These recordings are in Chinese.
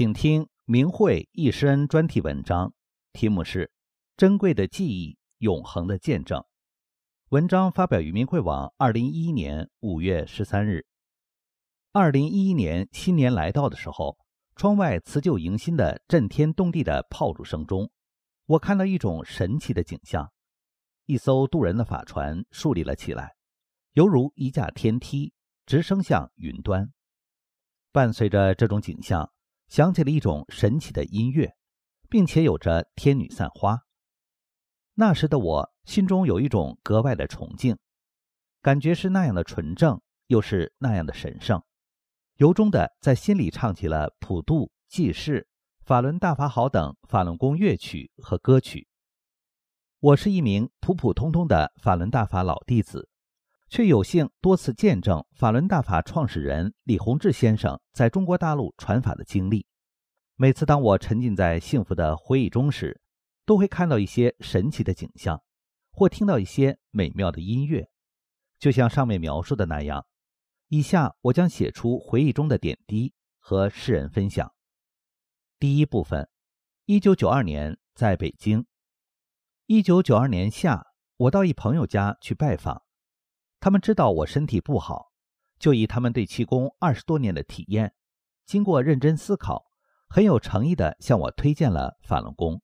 请听明慧一生专题文章，题目是《珍贵的记忆，永恒的见证》。文章发表于明慧网，二零一一年五月十三日。二零一一年新年来到的时候，窗外辞旧迎新的震天动地的炮竹声中，我看到一种神奇的景象：一艘渡人的法船竖立了起来，犹如一架天梯，直升向云端。伴随着这种景象。响起了一种神奇的音乐，并且有着天女散花。那时的我心中有一种格外的崇敬，感觉是那样的纯正，又是那样的神圣，由衷的在心里唱起了普渡、济世、法轮大法好等法轮功乐曲和歌曲。我是一名普普通通的法轮大法老弟子。却有幸多次见证法轮大法创始人李洪志先生在中国大陆传法的经历。每次当我沉浸在幸福的回忆中时，都会看到一些神奇的景象，或听到一些美妙的音乐。就像上面描述的那样，以下我将写出回忆中的点滴和世人分享。第一部分：一九九二年在北京。一九九二年夏，我到一朋友家去拜访。他们知道我身体不好，就以他们对气功二十多年的体验，经过认真思考，很有诚意地向我推荐了法轮功。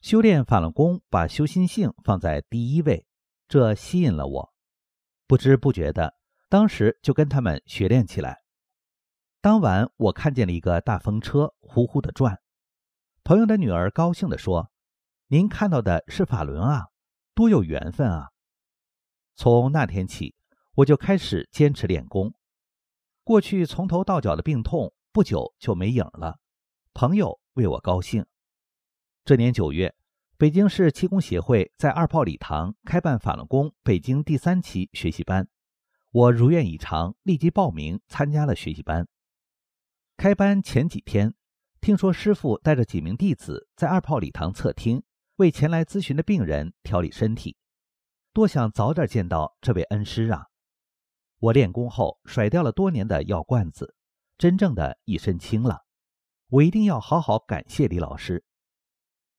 修炼法轮功，把修心性放在第一位，这吸引了我。不知不觉的，当时就跟他们学练起来。当晚，我看见了一个大风车呼呼地转。朋友的女儿高兴地说：“您看到的是法轮啊，多有缘分啊！”从那天起，我就开始坚持练功。过去从头到脚的病痛，不久就没影了。朋友为我高兴。这年九月，北京市气功协会在二炮礼堂开办法轮功北京第三期学习班，我如愿以偿，立即报名参加了学习班。开班前几天，听说师傅带着几名弟子在二炮礼堂侧厅，为前来咨询的病人调理身体。多想早点见到这位恩师啊！我练功后甩掉了多年的药罐子，真正的一身轻了。我一定要好好感谢李老师。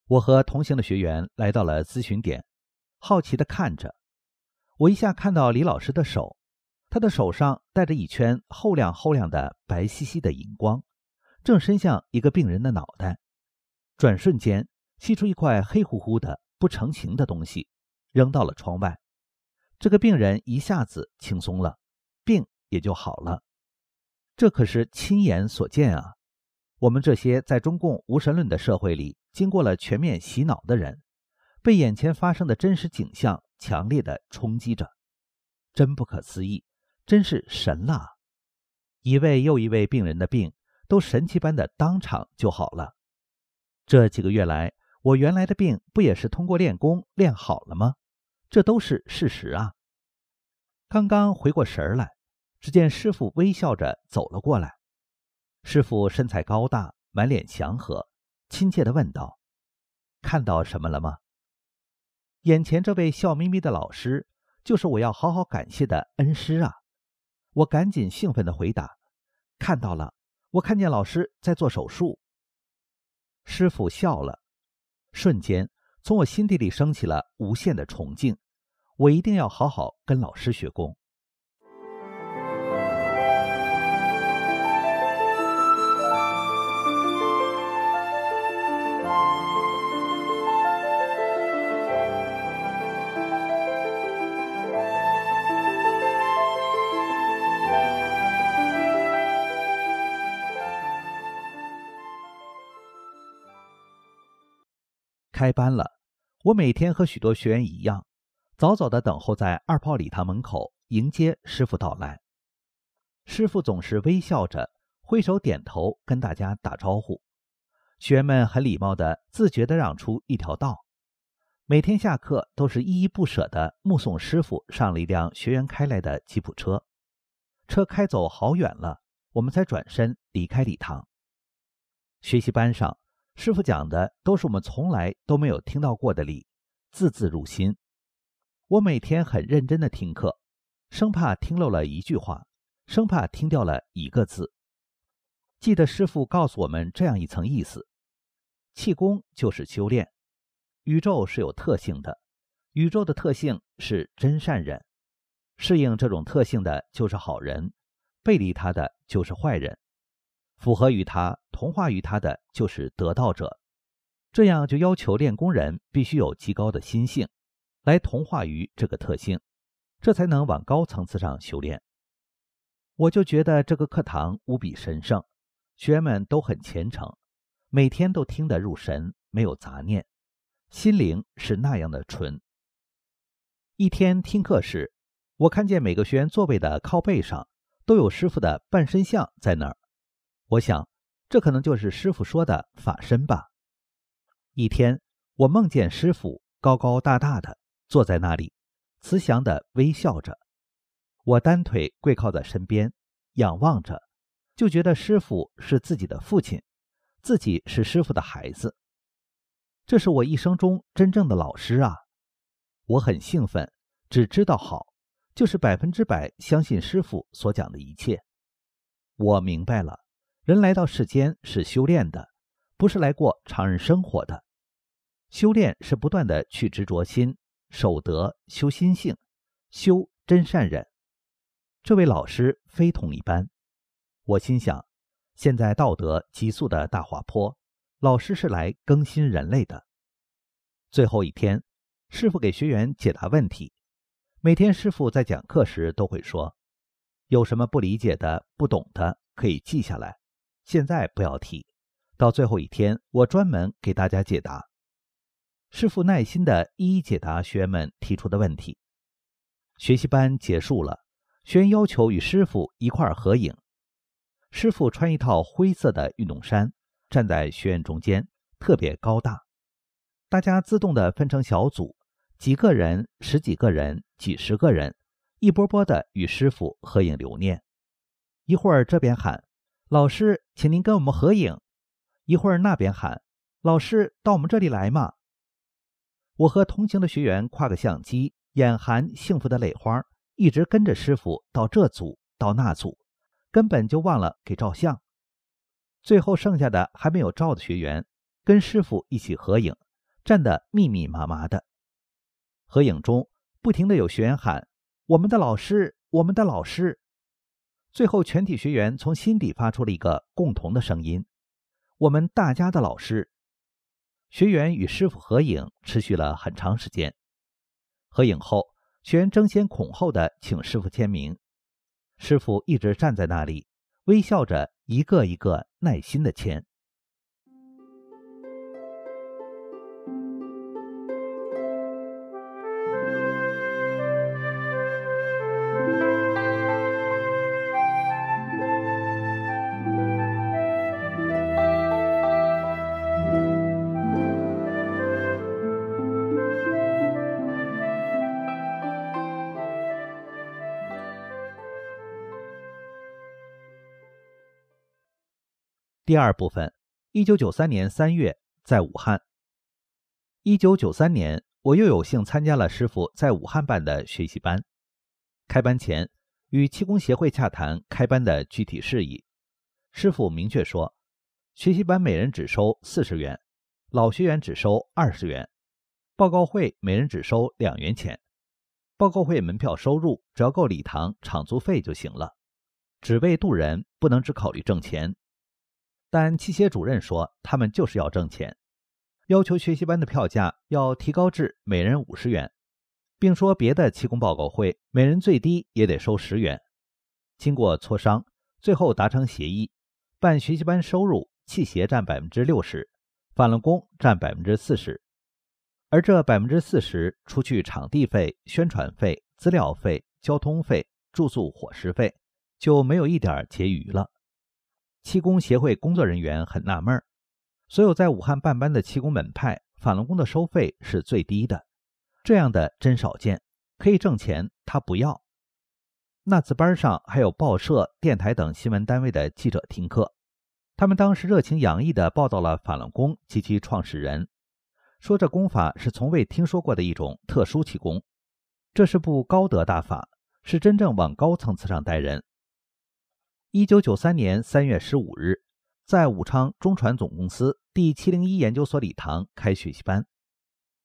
我和同行的学员来到了咨询点，好奇地看着。我一下看到李老师的手，他的手上戴着一圈厚亮厚亮的白兮兮的荧光，正伸向一个病人的脑袋，转瞬间吸出一块黑乎乎的不成形的东西。扔到了窗外，这个病人一下子轻松了，病也就好了。这可是亲眼所见啊！我们这些在中共无神论的社会里经过了全面洗脑的人，被眼前发生的真实景象强烈的冲击着，真不可思议，真是神了！一位又一位病人的病都神奇般的当场就好了。这几个月来，我原来的病不也是通过练功练好了吗？这都是事实啊！刚刚回过神来，只见师傅微笑着走了过来。师傅身材高大，满脸祥和，亲切地问道：“看到什么了吗？”眼前这位笑眯眯的老师，就是我要好好感谢的恩师啊！我赶紧兴奋地回答：“看到了，我看见老师在做手术。”师傅笑了，瞬间从我心底里升起了无限的崇敬。我一定要好好跟老师学功。开班了，我每天和许多学员一样。早早的等候在二炮礼堂门口迎接师傅到来。师傅总是微笑着，挥手点头跟大家打招呼。学员们很礼貌的、自觉的让出一条道。每天下课都是依依不舍的目送师傅上了一辆学员开来的吉普车，车开走好远了，我们才转身离开礼堂。学习班上，师傅讲的都是我们从来都没有听到过的理，字字入心。我每天很认真的听课，生怕听漏了一句话，生怕听掉了一个字。记得师傅告诉我们这样一层意思：气功就是修炼。宇宙是有特性的，宇宙的特性是真善人，适应这种特性的就是好人，背离他的就是坏人，符合于他、同化于他的就是得道者。这样就要求练功人必须有极高的心性，来同化于这个特性，这才能往高层次上修炼。我就觉得这个课堂无比神圣，学员们都很虔诚，每天都听得入神，没有杂念。心灵是那样的纯。一天听课时，我看见每个学员座位的靠背上都有师傅的半身像在那儿。我想，这可能就是师傅说的法身吧。一天，我梦见师傅高高大大的坐在那里，慈祥的微笑着。我单腿跪靠在身边，仰望着，就觉得师傅是自己的父亲，自己是师傅的孩子。这是我一生中真正的老师啊！我很兴奋，只知道好，就是百分之百相信师傅所讲的一切。我明白了，人来到世间是修炼的，不是来过常人生活的。修炼是不断的去执着心、守德、修心性、修真善忍。这位老师非同一般。我心想，现在道德急速的大滑坡。老师是来更新人类的。最后一天，师傅给学员解答问题。每天师傅在讲课时都会说：“有什么不理解的、不懂的，可以记下来，现在不要提。到最后一天，我专门给大家解答。”师傅耐心的一一解答学员们提出的问题。学习班结束了，学员要求与师傅一块儿合影。师傅穿一套灰色的运动衫。站在学院中间，特别高大，大家自动的分成小组，几个人、十几个人、几十个人，一波波的与师傅合影留念。一会儿这边喊：“老师，请您跟我们合影。”一会儿那边喊：“老师，到我们这里来嘛。”我和同行的学员挎个相机，眼含幸福的泪花，一直跟着师傅到这组到那组，根本就忘了给照相。最后剩下的还没有照的学员，跟师傅一起合影，站得密密麻麻的。合影中不停的有学员喊：“我们的老师，我们的老师。”最后全体学员从心底发出了一个共同的声音：“我们大家的老师。”学员与师傅合影持续了很长时间。合影后，学员争先恐后的请师傅签名，师傅一直站在那里，微笑着，一个一个。耐心的签。第二部分，一九九三年三月，在武汉。一九九三年，我又有幸参加了师傅在武汉办的学习班。开班前，与气功协会洽谈开班的具体事宜。师傅明确说，学习班每人只收四十元，老学员只收二十元，报告会每人只收两元钱。报告会门票收入只要够礼堂场租费就行了，只为渡人，不能只考虑挣钱。但器械主任说，他们就是要挣钱，要求学习班的票价要提高至每人五十元，并说别的气功报告会每人最低也得收十元。经过磋商，最后达成协议，办学习班收入器械占百分之六十，返了工占百分之四十，而这百分之四十除去场地费、宣传费、资料费、交通费、住宿伙食费，就没有一点结余了。气功协会工作人员很纳闷儿，所有在武汉办班的气功门派，法轮功的收费是最低的，这样的真少见，可以挣钱，他不要。那次班上还有报社、电台等新闻单位的记者听课，他们当时热情洋溢地报道了法轮功及其创始人，说这功法是从未听说过的一种特殊气功，这是部高德大法，是真正往高层次上带人。一九九三年三月十五日，在武昌中船总公司第七零一研究所礼堂开学习班，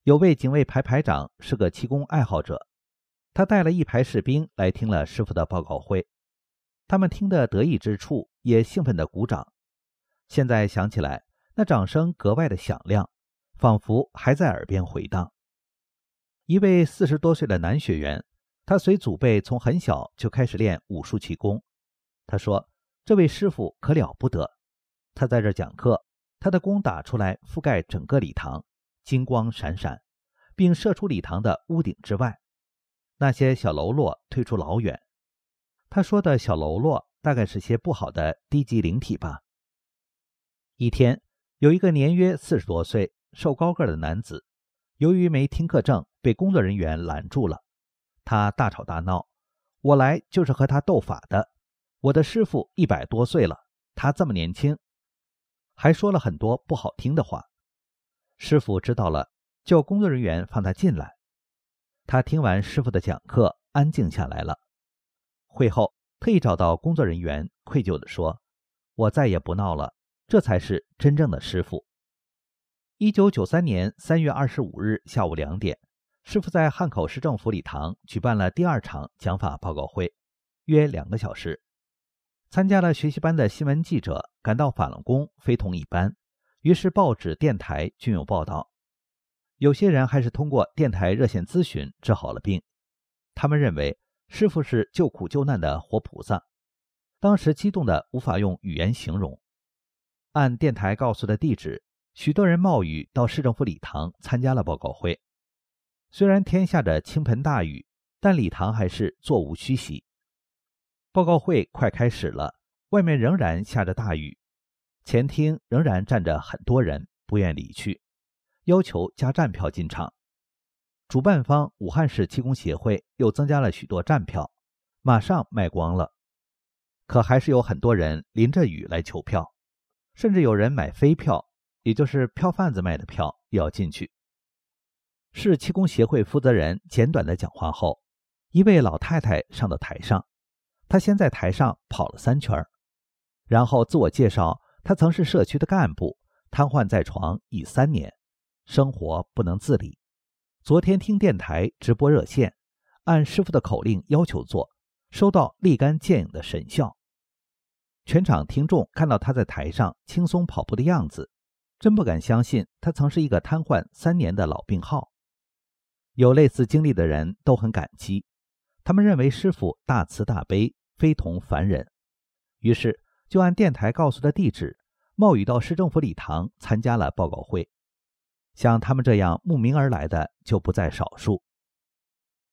有位警卫排排长是个气功爱好者。他带了一排士兵来听了师傅的报告会，他们听得得意之处，也兴奋地鼓掌。现在想起来，那掌声格外的响亮，仿佛还在耳边回荡。一位四十多岁的男学员，他随祖辈从很小就开始练武术气功。他说：“这位师傅可了不得，他在这讲课，他的功打出来覆盖整个礼堂，金光闪闪，并射出礼堂的屋顶之外。”那些小喽啰退出老远。他说的小喽啰大概是些不好的低级灵体吧。一天，有一个年约四十多岁、瘦高个的男子，由于没听课证，被工作人员拦住了。他大吵大闹：“我来就是和他斗法的。我的师傅一百多岁了，他这么年轻。”还说了很多不好听的话。师傅知道了，叫工作人员放他进来。他听完师傅的讲课，安静下来了。会后，特意找到工作人员，愧疚地说：“我再也不闹了，这才是真正的师傅。”一九九三年三月二十五日下午两点，师傅在汉口市政府礼堂举办了第二场讲法报告会，约两个小时。参加了学习班的新闻记者感到法轮功非同一般，于是报纸、电台均有报道。有些人还是通过电台热线咨询治好了病，他们认为师傅是救苦救难的活菩萨，当时激动的无法用语言形容。按电台告诉的地址，许多人冒雨到市政府礼堂参加了报告会。虽然天下着倾盆大雨，但礼堂还是座无虚席。报告会快开始了，外面仍然下着大雨，前厅仍然站着很多人，不愿离去。要求加站票进场，主办方武汉市气功协会又增加了许多站票，马上卖光了。可还是有很多人淋着雨来求票，甚至有人买飞票，也就是票贩子卖的票，要进去。市气功协会负责人简短的讲话后，一位老太太上到台上，他先在台上跑了三圈，然后自我介绍，他曾是社区的干部，瘫痪在床已三年。生活不能自理。昨天听电台直播热线，按师傅的口令要求做，收到立竿见影的神效。全场听众看到他在台上轻松跑步的样子，真不敢相信他曾是一个瘫痪三年的老病号。有类似经历的人都很感激，他们认为师傅大慈大悲，非同凡人，于是就按电台告诉的地址，冒雨到市政府礼堂参加了报告会。像他们这样慕名而来的就不在少数。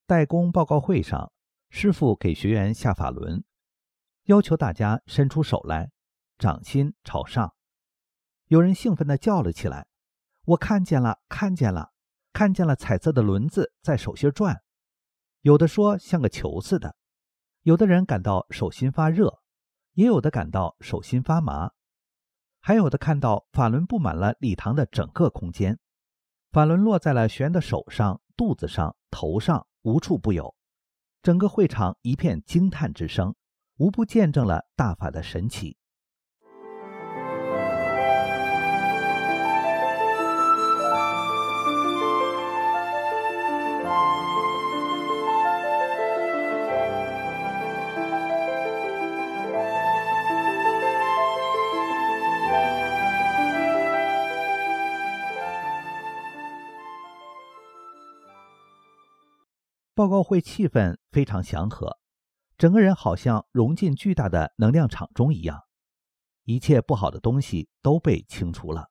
代工报告会上，师傅给学员下法轮，要求大家伸出手来，掌心朝上。有人兴奋地叫了起来：“我看见了，看见了，看见了彩色的轮子在手心转。”有的说像个球似的，有的人感到手心发热，也有的感到手心发麻，还有的看到法轮布满了礼堂的整个空间。法轮落在了玄的手上、肚子上、头上，无处不有。整个会场一片惊叹之声，无不见证了大法的神奇。报告会气氛非常祥和，整个人好像融进巨大的能量场中一样，一切不好的东西都被清除了，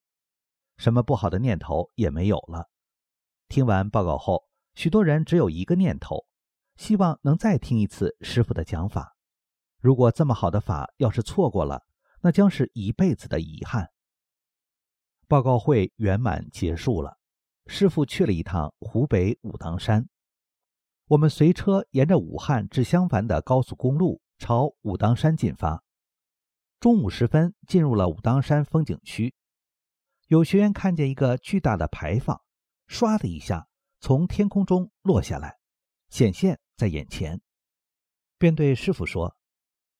什么不好的念头也没有了。听完报告后，许多人只有一个念头，希望能再听一次师傅的讲法。如果这么好的法要是错过了，那将是一辈子的遗憾。报告会圆满结束了，师傅去了一趟湖北武当山。我们随车沿着武汉至襄樊的高速公路朝武当山进发。中午时分，进入了武当山风景区。有学员看见一个巨大的牌坊，唰的一下从天空中落下来，显现在眼前，便对师傅说：“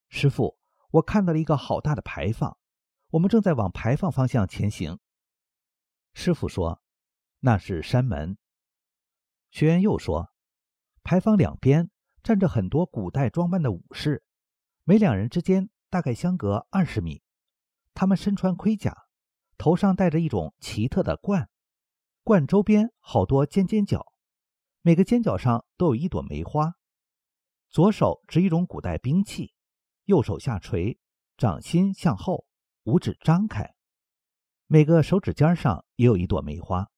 师傅，我看到了一个好大的牌坊，我们正在往牌坊方向前行。”师傅说：“那是山门。”学员又说：“牌坊两边站着很多古代装扮的武士，每两人之间大概相隔二十米，他们身穿盔甲。”头上戴着一种奇特的冠，冠周边好多尖尖角，每个尖角上都有一朵梅花。左手执一种古代兵器，右手下垂，掌心向后，五指张开，每个手指尖上也有一朵梅花。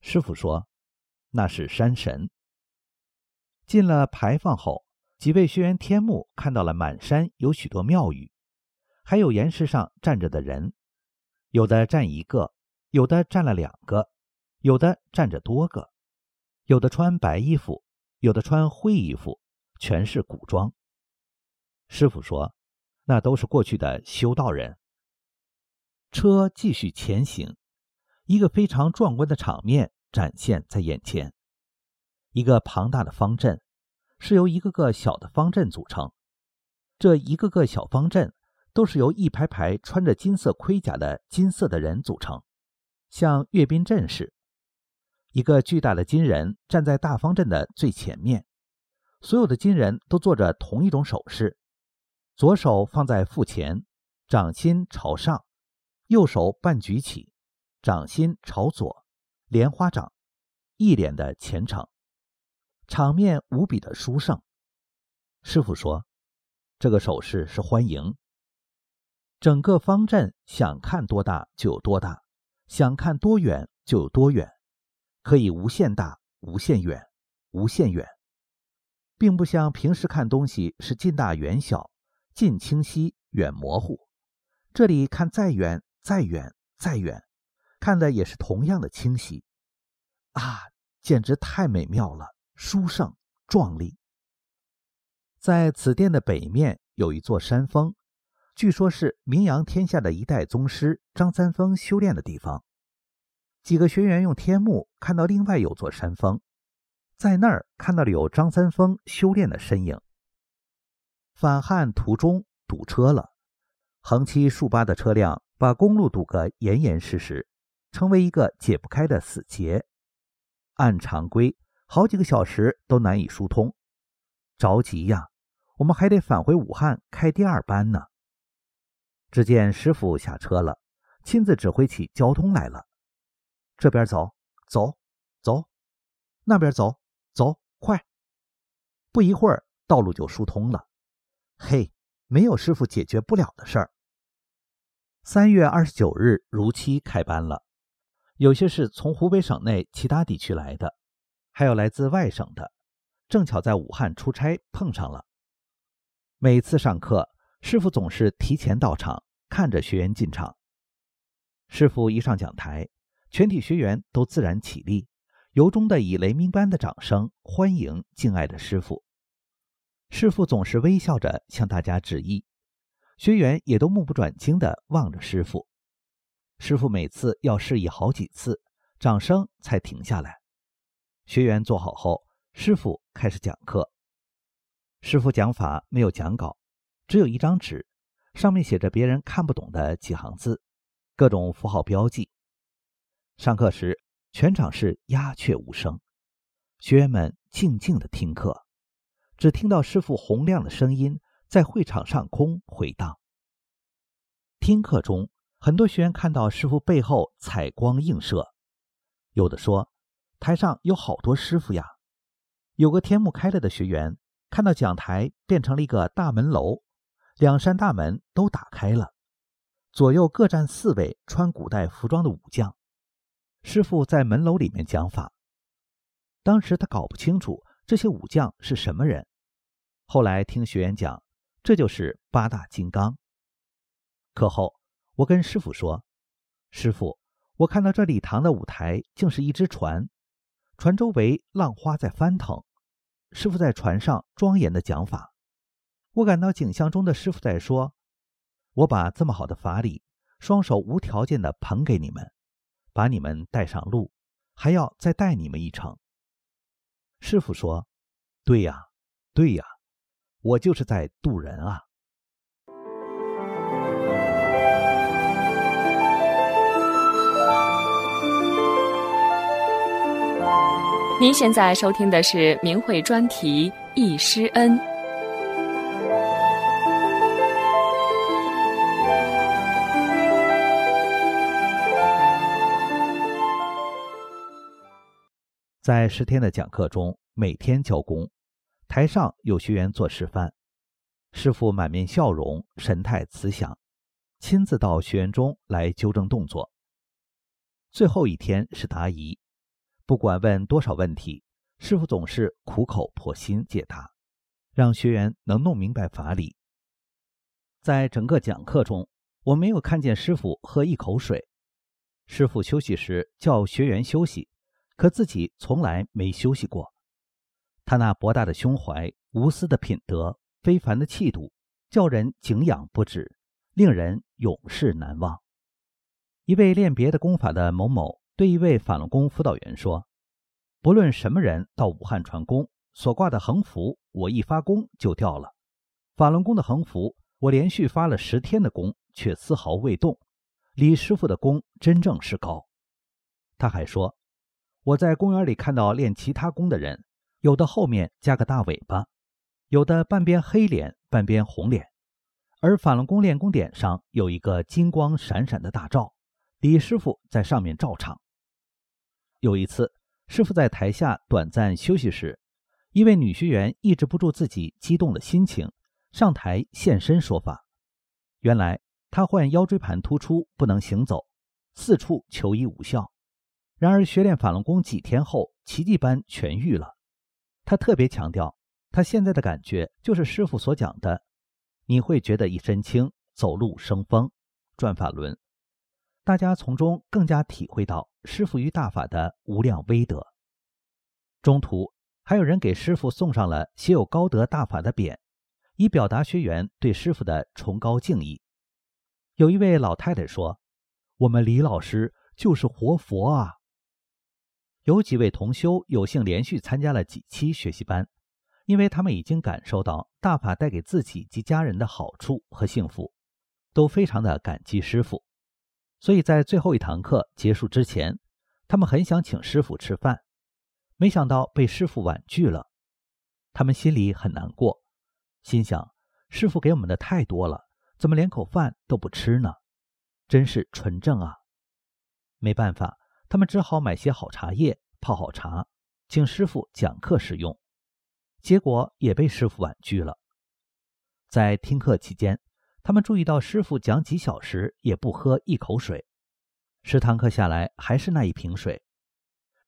师傅说，那是山神。进了牌坊后，几位学员天目看到了满山有许多庙宇，还有岩石上站着的人。有的站一个，有的站了两个，有的站着多个，有的穿白衣服，有的穿灰衣服，全是古装。师傅说，那都是过去的修道人。车继续前行，一个非常壮观的场面展现在眼前：一个庞大的方阵，是由一个个小的方阵组成，这一个个小方阵。都是由一排排穿着金色盔甲的金色的人组成，像阅兵阵势。一个巨大的金人站在大方阵的最前面，所有的金人都做着同一种手势：左手放在腹前，掌心朝上；右手半举起，掌心朝左，莲花掌，一脸的虔诚，场面无比的殊胜。师傅说，这个手势是欢迎。整个方阵想看多大就有多大，想看多远就有多远，可以无限大、无限远、无限远，并不像平时看东西是近大远小、近清晰、远模糊。这里看再远、再远、再远，看的也是同样的清晰。啊，简直太美妙了，殊胜壮丽。在此殿的北面有一座山峰。据说，是名扬天下的一代宗师张三丰修炼的地方。几个学员用天目看到另外有座山峰，在那儿看到了有张三丰修炼的身影。返汉途中堵车了，横七竖八的车辆把公路堵个严严实实，成为一个解不开的死结。按常规，好几个小时都难以疏通。着急呀，我们还得返回武汉开第二班呢。只见师傅下车了，亲自指挥起交通来了。这边走，走，走；那边走，走，快。不一会儿，道路就疏通了。嘿，没有师傅解决不了的事儿。三月二十九日如期开班了。有些是从湖北省内其他地区来的，还有来自外省的，正巧在武汉出差碰上了。每次上课。师傅总是提前到场，看着学员进场。师傅一上讲台，全体学员都自然起立，由衷的以雷鸣般的掌声欢迎敬爱的师傅。师傅总是微笑着向大家致意，学员也都目不转睛地望着师傅。师傅每次要示意好几次，掌声才停下来。学员坐好后，师傅开始讲课。师傅讲法没有讲稿。只有一张纸，上面写着别人看不懂的几行字，各种符号标记。上课时，全场是鸦雀无声，学员们静静的听课，只听到师傅洪亮的声音在会场上空回荡。听课中，很多学员看到师傅背后彩光映射，有的说：“台上有好多师傅呀。”有个天幕开了的学员看到讲台变成了一个大门楼。两扇大门都打开了，左右各站四位穿古代服装的武将。师傅在门楼里面讲法。当时他搞不清楚这些武将是什么人，后来听学员讲，这就是八大金刚。课后，我跟师傅说：“师傅，我看到这礼堂的舞台竟是一只船，船周围浪花在翻腾。师傅在船上庄严的讲法，我感到景象中的师傅在说：‘我把这么好的法理，双手无条件的捧给你们，把你们带上路，还要再带你们一程。’师傅说：‘对呀，对呀，我就是在渡人啊。’”您现在收听的是明慧专题《易师恩》。在十天的讲课中，每天教功，台上有学员做示范，师傅满面笑容，神态慈祥，亲自到学员中来纠正动作。最后一天是答疑。不管问多少问题，师傅总是苦口婆心解答，让学员能弄明白法理。在整个讲课中，我没有看见师傅喝一口水。师傅休息时叫学员休息，可自己从来没休息过。他那博大的胸怀、无私的品德、非凡的气度，叫人敬仰不止，令人永世难忘。一位练别的功法的某某。对一位法轮功辅导员说：“不论什么人到武汉传功，所挂的横幅，我一发功就掉了。法轮功的横幅，我连续发了十天的功，却丝毫未动。李师傅的功真正是高。”他还说：“我在公园里看到练其他功的人，有的后面加个大尾巴，有的半边黑脸，半边红脸，而法轮功练功点上有一个金光闪闪的大罩，李师傅在上面照场。”有一次，师傅在台下短暂休息时，一位女学员抑制不住自己激动的心情，上台现身说法。原来她患腰椎盘突出，不能行走，四处求医无效。然而学练法轮功几天后，奇迹般痊愈了。她特别强调，她现在的感觉就是师傅所讲的：“你会觉得一身轻，走路生风，转法轮。”大家从中更加体会到师傅与大法的无量威德。中途还有人给师傅送上了写有高德大法的匾，以表达学员对师傅的崇高敬意。有一位老太太说：“我们李老师就是活佛啊！”有几位同修有幸连续参加了几期学习班，因为他们已经感受到大法带给自己及家人的好处和幸福，都非常的感激师傅。所以在最后一堂课结束之前，他们很想请师傅吃饭，没想到被师傅婉拒了。他们心里很难过，心想：师傅给我们的太多了，怎么连口饭都不吃呢？真是纯正啊！没办法，他们只好买些好茶叶，泡好茶，请师傅讲课使用。结果也被师傅婉拒了。在听课期间。他们注意到师傅讲几小时也不喝一口水，十堂课下来还是那一瓶水。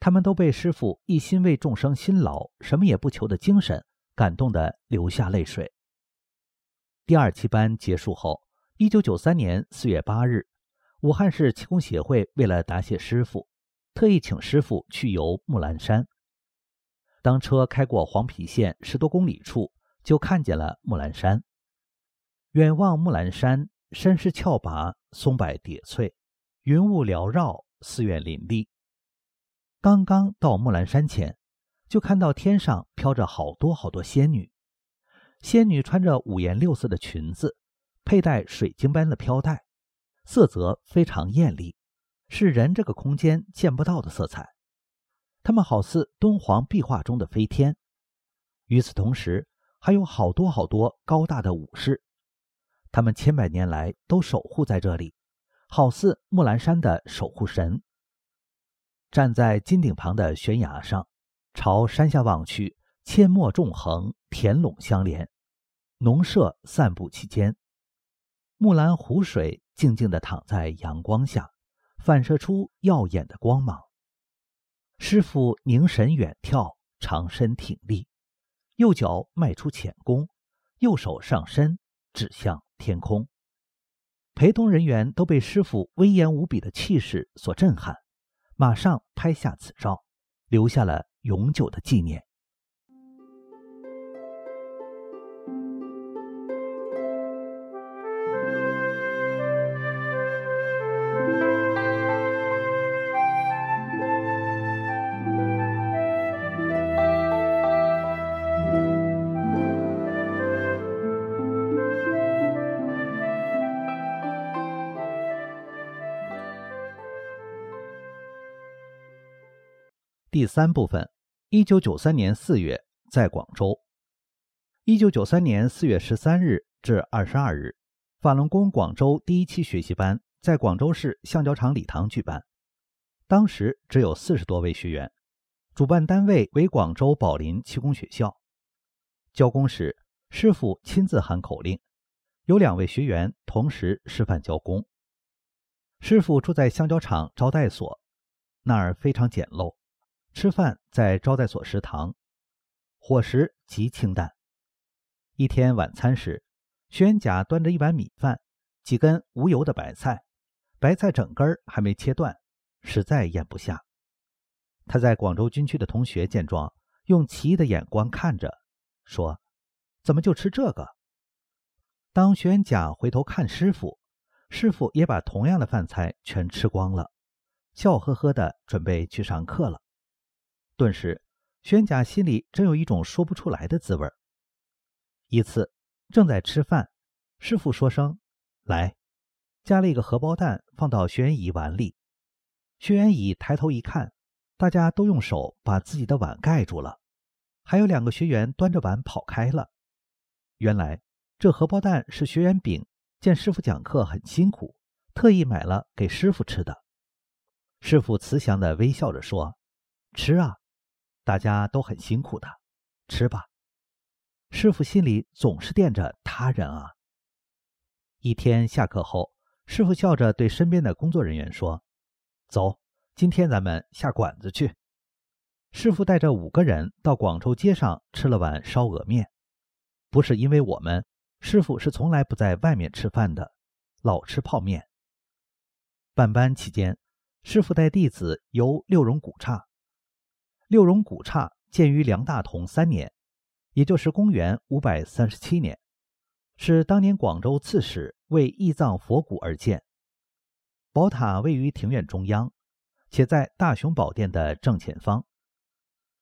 他们都被师傅一心为众生辛劳、什么也不求的精神感动得流下泪水。第二期班结束后，一九九三年四月八日，武汉市气功协会为了答谢师傅，特意请师傅去游木兰山。当车开过黄陂县十多公里处，就看见了木兰山。远望木兰山，山势峭拔，松柏叠翠，云雾缭绕，寺院林立。刚刚到木兰山前，就看到天上飘着好多好多仙女。仙女穿着五颜六色的裙子，佩戴水晶般的飘带，色泽非常艳丽，是人这个空间见不到的色彩。她们好似敦煌壁画中的飞天。与此同时，还有好多好多高大的武士。他们千百年来都守护在这里，好似木兰山的守护神。站在金顶旁的悬崖上，朝山下望去，阡陌纵横，田垄相连，农舍散布其间。木兰湖水静静地躺在阳光下，反射出耀眼的光芒。师傅凝神远眺，长身挺立，右脚迈出浅弓，右手上身。指向天空。陪同人员都被师傅威严无比的气势所震撼，马上拍下此照，留下了永久的纪念。第三部分，一九九三年四月，在广州。一九九三年四月十三日至二十二日，法轮功广州第一期学习班在广州市橡胶厂礼堂举办。当时只有四十多位学员，主办单位为广州宝林气功学校。教功时，师傅亲自喊口令，有两位学员同时示范教功。师傅住在橡胶厂招待所，那儿非常简陋。吃饭在招待所食堂，伙食极清淡。一天晚餐时，薛元甲端着一碗米饭，几根无油的白菜，白菜整根还没切断，实在咽不下。他在广州军区的同学见状，用奇异的眼光看着，说：“怎么就吃这个？”当薛元甲回头看师傅，师傅也把同样的饭菜全吃光了，笑呵呵的准备去上课了。顿时，宣甲心里真有一种说不出来的滋味。一次，正在吃饭，师傅说声“来”，加了一个荷包蛋放到薛元乙碗里。薛元乙抬头一看，大家都用手把自己的碗盖住了，还有两个学员端着碗跑开了。原来，这荷包蛋是学员丙见师傅讲课很辛苦，特意买了给师傅吃的。师傅慈祥地微笑着说：“吃啊。”大家都很辛苦的，吃吧。师傅心里总是惦着他人啊。一天下课后，师傅笑着对身边的工作人员说：“走，今天咱们下馆子去。”师傅带着五个人到广州街上吃了碗烧鹅面。不是因为我们，师傅是从来不在外面吃饭的，老吃泡面。办班期间，师傅带弟子游六榕古刹。六榕古刹建于梁大同三年，也就是公元五百三十七年，是当年广州刺史为义葬佛骨而建。宝塔位于庭院中央，且在大雄宝殿的正前方。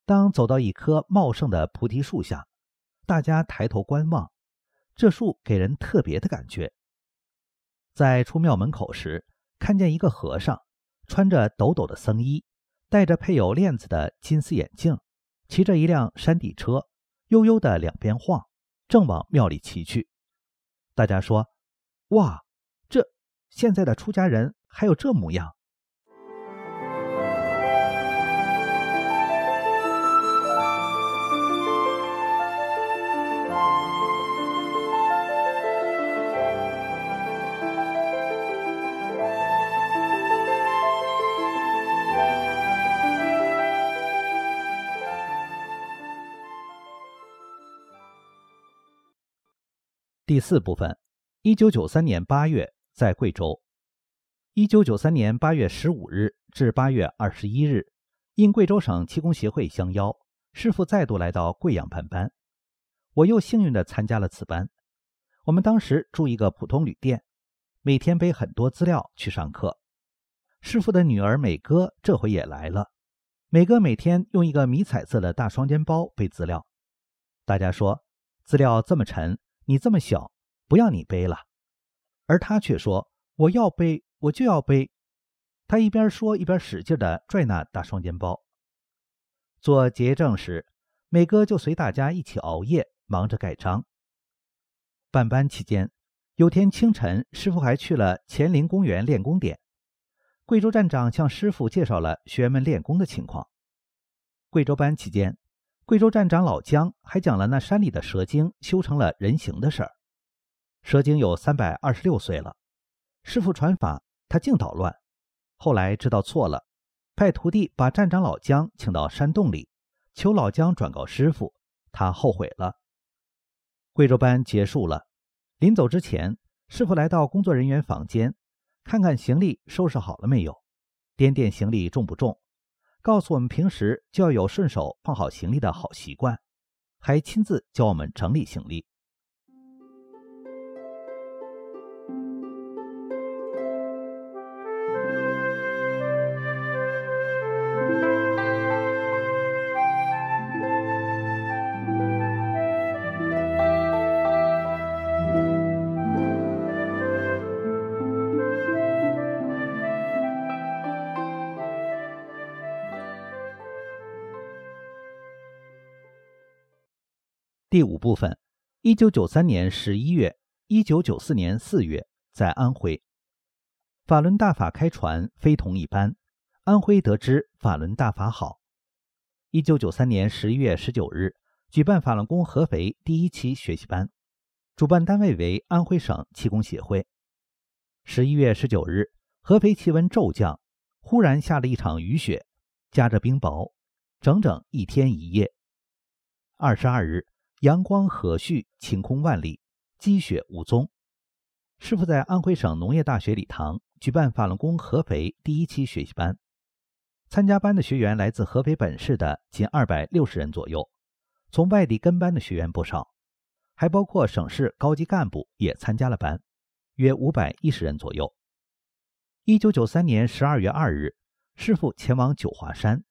当走到一棵茂盛的菩提树下，大家抬头观望，这树给人特别的感觉。在出庙门口时，看见一个和尚，穿着抖抖的僧衣。戴着配有链子的金丝眼镜，骑着一辆山地车，悠悠的两边晃，正往庙里骑去。大家说：“哇，这现在的出家人还有这模样。”第四部分，一九九三年八月，在贵州。一九九三年八月十五日至八月二十一日，应贵州省气功协会相邀，师傅再度来到贵阳办班。我又幸运地参加了此班。我们当时住一个普通旅店，每天背很多资料去上课。师傅的女儿美哥这回也来了。美哥每天用一个迷彩色的大双肩包背资料。大家说，资料这么沉。你这么小，不要你背了。而他却说：“我要背，我就要背。”他一边说，一边使劲地拽那大双肩包。做结业证时，美哥就随大家一起熬夜，忙着盖章。办班期间，有天清晨，师傅还去了乾陵公园练功点。贵州站长向师傅介绍了学员们练功的情况。贵州班期间。贵州站长老姜还讲了那山里的蛇精修成了人形的事儿。蛇精有三百二十六岁了，师傅传法，他净捣乱。后来知道错了，派徒弟把站长老姜请到山洞里，求老姜转告师傅，他后悔了。贵州班结束了，临走之前，师傅来到工作人员房间，看看行李收拾好了没有，掂掂行李重不重，告诉我们平时就要有顺手放好行李的好习惯，还亲自教我们整理行李。第五部分，一九九三年十一月，一九九四年四月，在安徽，法轮大法开传非同一般。安徽得知法轮大法好，一九九三年十一月十九日举办法轮功合肥第一期学习班，主办单位为安徽省气功协会。十一月十九日，合肥气温骤降，忽然下了一场雨雪，夹着冰雹，整整一天一夜。二十二日。阳光和煦，晴空万里，积雪无踪。师傅在安徽省农业大学礼堂举办法轮功合肥第一期学习班，参加班的学员来自合肥本市的近二百六十人左右，从外地跟班的学员不少，还包括省市高级干部也参加了班，约五百一十人左右。一九九三年十二月二日，师傅前往九华山。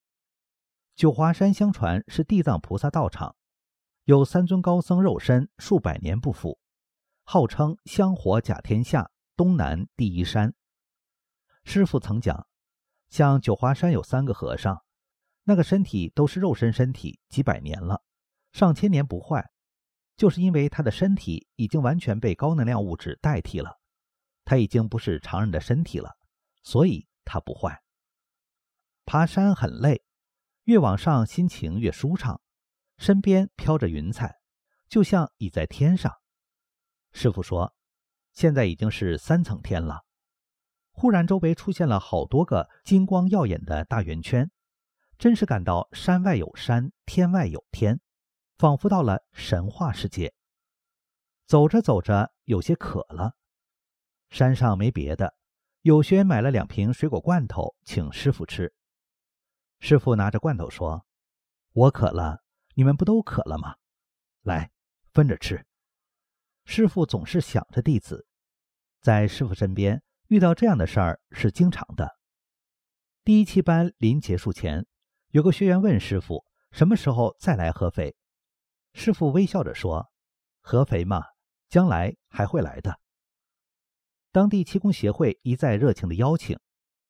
九华山相传是地藏菩萨道场。有三尊高僧肉身，数百年不腐，号称香火甲天下东南第一山。师傅曾讲，像九华山有三个和尚，那个身体都是肉身身体，几百年了，上千年不坏，就是因为他的身体已经完全被高能量物质代替了，他已经不是常人的身体了，所以他不坏。爬山很累，越往上心情越舒畅。身边飘着云彩，就像已在天上。师傅说：“现在已经是三层天了。”忽然，周围出现了好多个金光耀眼的大圆圈，真是感到山外有山，天外有天，仿佛到了神话世界。走着走着，有些渴了。山上没别的，有学买了两瓶水果罐头，请师傅吃。师傅拿着罐头说：“我渴了。”你们不都渴了吗？来，分着吃。师傅总是想着弟子，在师傅身边遇到这样的事儿是经常的。第一期班临结束前，有个学员问师傅什么时候再来合肥。师傅微笑着说：“合肥嘛，将来还会来的。”当地气功协会一再热情的邀请，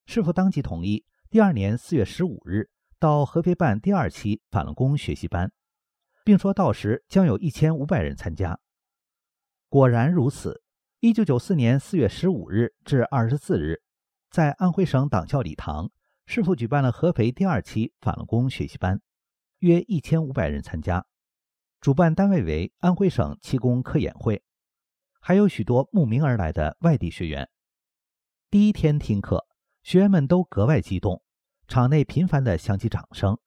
师傅当即同意。第二年四月十五日。到合肥办第二期法轮功学习班，并说到时将有一千五百人参加。果然如此。一九九四年四月十五日至二十四日，在安徽省党校礼堂，师傅举办了合肥第二期法轮功学习班，约一千五百人参加。主办单位为安徽省气功科研会，还有许多慕名而来的外地学员。第一天听课，学员们都格外激动。场内频繁地响起掌声，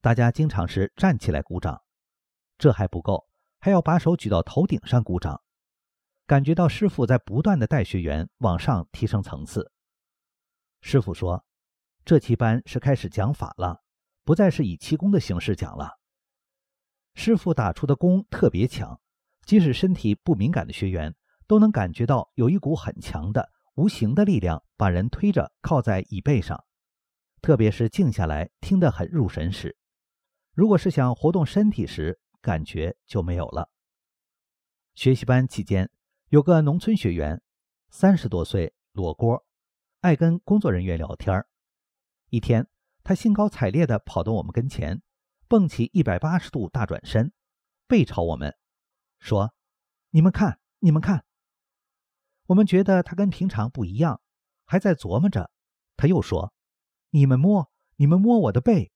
大家经常是站起来鼓掌，这还不够，还要把手举到头顶上鼓掌，感觉到师傅在不断地带学员往上提升层次。师傅说：“这期班是开始讲法了，不再是以气功的形式讲了。”师傅打出的功特别强，即使身体不敏感的学员都能感觉到有一股很强的无形的力量把人推着靠在椅背上。特别是静下来听得很入神时，如果是想活动身体时，感觉就没有了。学习班期间，有个农村学员，三十多岁，裸锅，爱跟工作人员聊天一天，他兴高采烈地跑到我们跟前，蹦起一百八十度大转身，背朝我们，说：“你们看，你们看。”我们觉得他跟平常不一样，还在琢磨着。他又说。你们摸，你们摸我的背，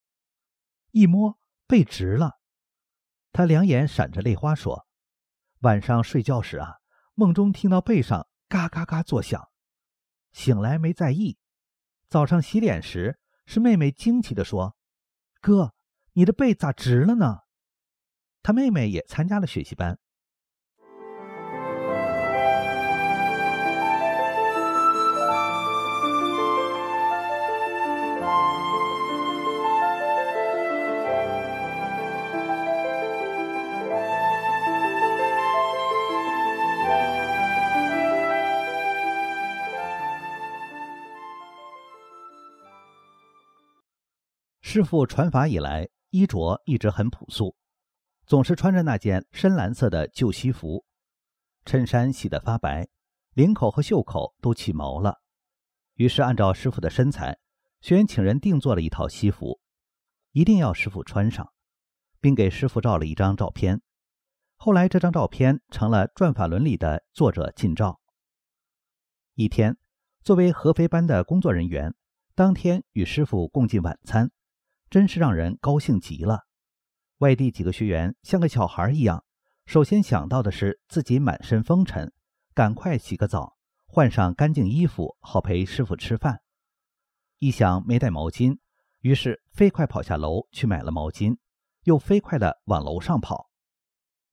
一摸背直了。他两眼闪着泪花说：“晚上睡觉时啊，梦中听到背上嘎嘎嘎作响，醒来没在意。早上洗脸时，是妹妹惊奇地说：‘哥，你的背咋直了呢？’他妹妹也参加了学习班。师傅传法以来，衣着一直很朴素，总是穿着那件深蓝色的旧西服，衬衫洗得发白，领口和袖口都起毛了。于是按照师傅的身材，学员请人定做了一套西服，一定要师傅穿上，并给师傅照了一张照片。后来这张照片成了《转法轮》里的作者近照。一天，作为合肥班的工作人员，当天与师傅共进晚餐，真是让人高兴极了。外地几个学员像个小孩一样，首先想到的是自己满身风尘，赶快洗个澡。换上干净衣服，好陪师傅吃饭。一想没带毛巾，于是飞快跑下楼去买了毛巾，又飞快地往楼上跑。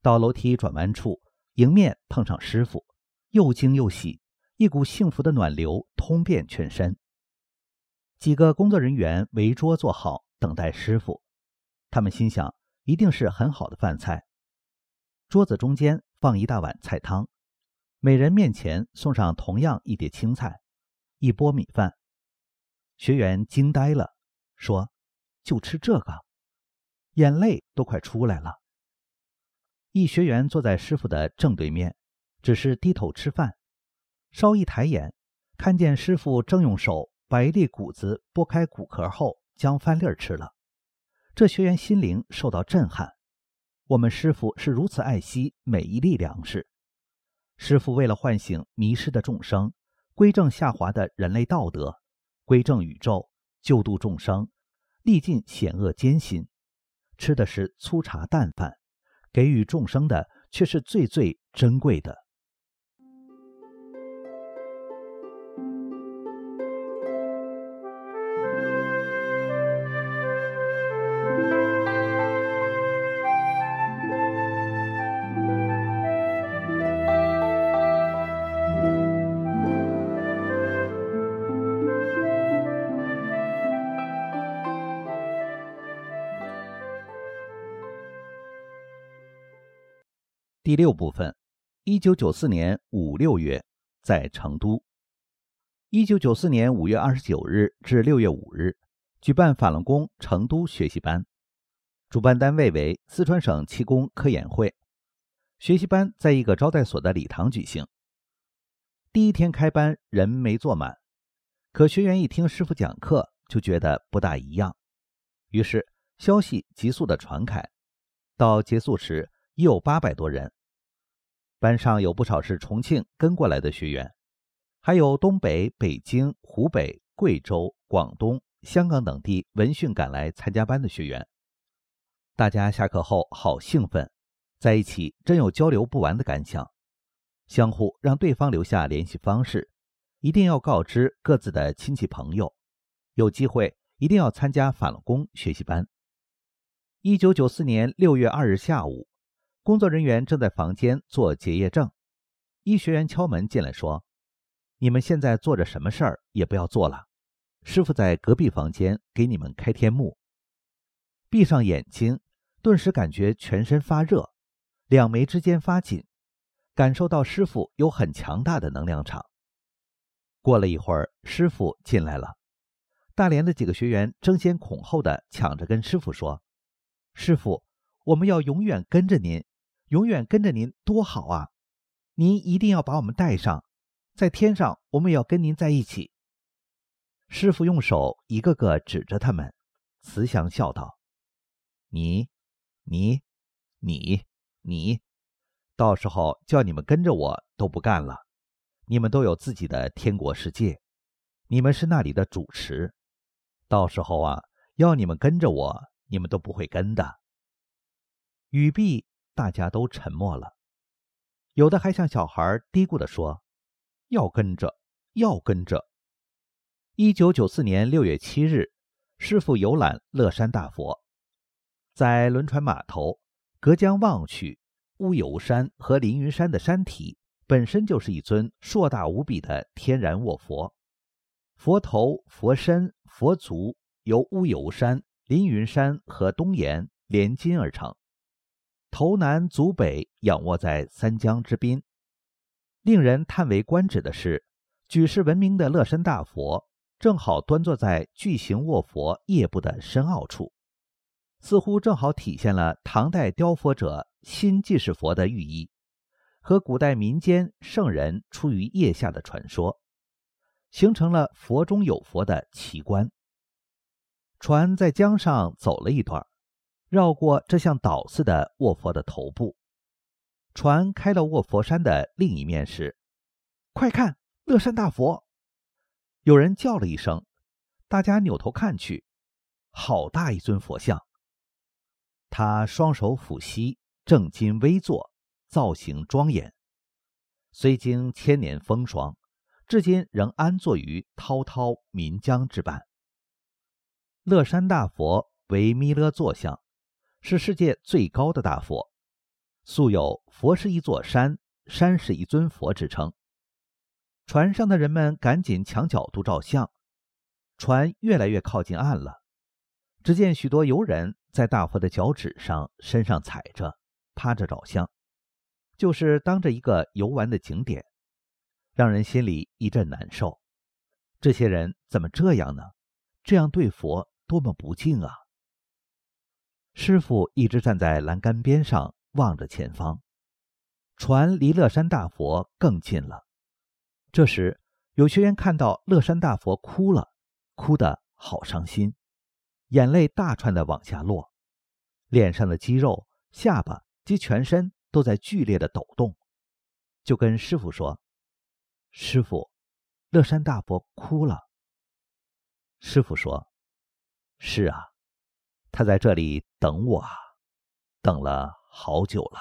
到楼梯转弯处，迎面碰上师傅，又惊又喜，一股幸福的暖流通遍全身。几个工作人员围桌坐好，等待师傅。他们心想，一定是很好的饭菜。桌子中间放一大碗菜汤。每人面前送上同样一碟青菜，一钵米饭。学员惊呆了，说：“就吃这个？”眼泪都快出来了。一学员坐在师傅的正对面，只是低头吃饭，稍一抬眼，看见师傅正用手把一粒谷子剥开谷壳后将饭粒儿吃了。这学员心灵受到震撼。我们师傅是如此爱惜每一粒粮食。师傅为了唤醒迷失的众生，归正下滑的人类道德，归正宇宙，救度众生，历尽险恶艰辛，吃的是粗茶淡饭，给予众生的却是最最珍贵的。第六部分，一九九四年五六月，在成都。一九九四年五月二十九日至六月五日，举办法轮功成都学习班，主办单位为四川省气功科研会。学习班在一个招待所的礼堂举行。第一天开班，人没坐满，可学员一听师傅讲课，就觉得不大一样，于是消息急速的传开。到结束时，已有八百多人，班上有不少是重庆跟过来的学员，还有东北、北京、湖北、贵州、广东、香港等地闻讯赶来参加班的学员。大家下课后好兴奋，在一起真有交流不完的感想，相互让对方留下联系方式，一定要告知各自的亲戚朋友，有机会一定要参加法轮功学习班。一九九四年六月二日下午。工作人员正在房间做结业证，一学员敲门进来，说：“你们现在做着什么事儿也不要做了，师傅在隔壁房间给你们开天目。”闭上眼睛，顿时感觉全身发热，两眉之间发紧，感受到师傅有很强大的能量场。过了一会儿，师傅进来了，大连的几个学员争先恐后的抢着跟师傅说：“师傅，我们要永远跟着您。”永远跟着您多好啊！您一定要把我们带上，在天上我们也要跟您在一起。师傅用手一个个指着他们，慈祥笑道：“你、你、你、你，到时候叫你们跟着我都不干了。你们都有自己的天国世界，你们是那里的主持。到时候啊，要你们跟着我，你们都不会跟的。”语毕。大家都沉默了，有的还像小孩嘀咕地说：“要跟着，要跟着。”一九九四年六月七日，师傅游览乐山大佛，在轮船码头隔江望去，乌油山和凌云山的山体本身就是一尊硕大无比的天然卧佛，佛头、佛身、佛足由乌油山、凌云山和东岩连金而成。头南足北，仰卧在三江之滨。令人叹为观止的是，举世闻名的乐山大佛，正好端坐在巨型卧佛腋部的深凹处，似乎正好体现了唐代雕佛者心即是佛的寓意，和古代民间圣人出于腋下的传说，形成了佛中有佛的奇观。船在江上走了一段，绕过这像岛似的卧佛的头部，船开到卧佛山的另一面时，快看，乐山大佛！有人叫了一声，大家扭头看去，好大一尊佛像。他双手抚膝，正襟危坐，造型庄严。虽经千年风霜，至今仍安坐于滔滔岷江之畔。乐山大佛为弥勒坐像，是世界最高的大佛，素有“佛是一座山，山是一尊佛”之称。船上的人们赶紧抢角度照相，船越来越靠近岸了。只见许多游人在大佛的脚趾上、身上踩着、趴着照相，就是当着一个游玩的景点，让人心里一阵难受。这些人怎么这样呢？这样对佛多么不敬啊！师傅一直站在栏杆边上望着前方，船离乐山大佛更近了。这时，有学员看到乐山大佛哭了，哭得好伤心，眼泪大串的往下落，脸上的肌肉、下巴及全身都在剧烈的抖动，就跟师傅说：“师傅，乐山大佛哭了。”师傅说：“是啊，他在这里等我啊，等了好久了。”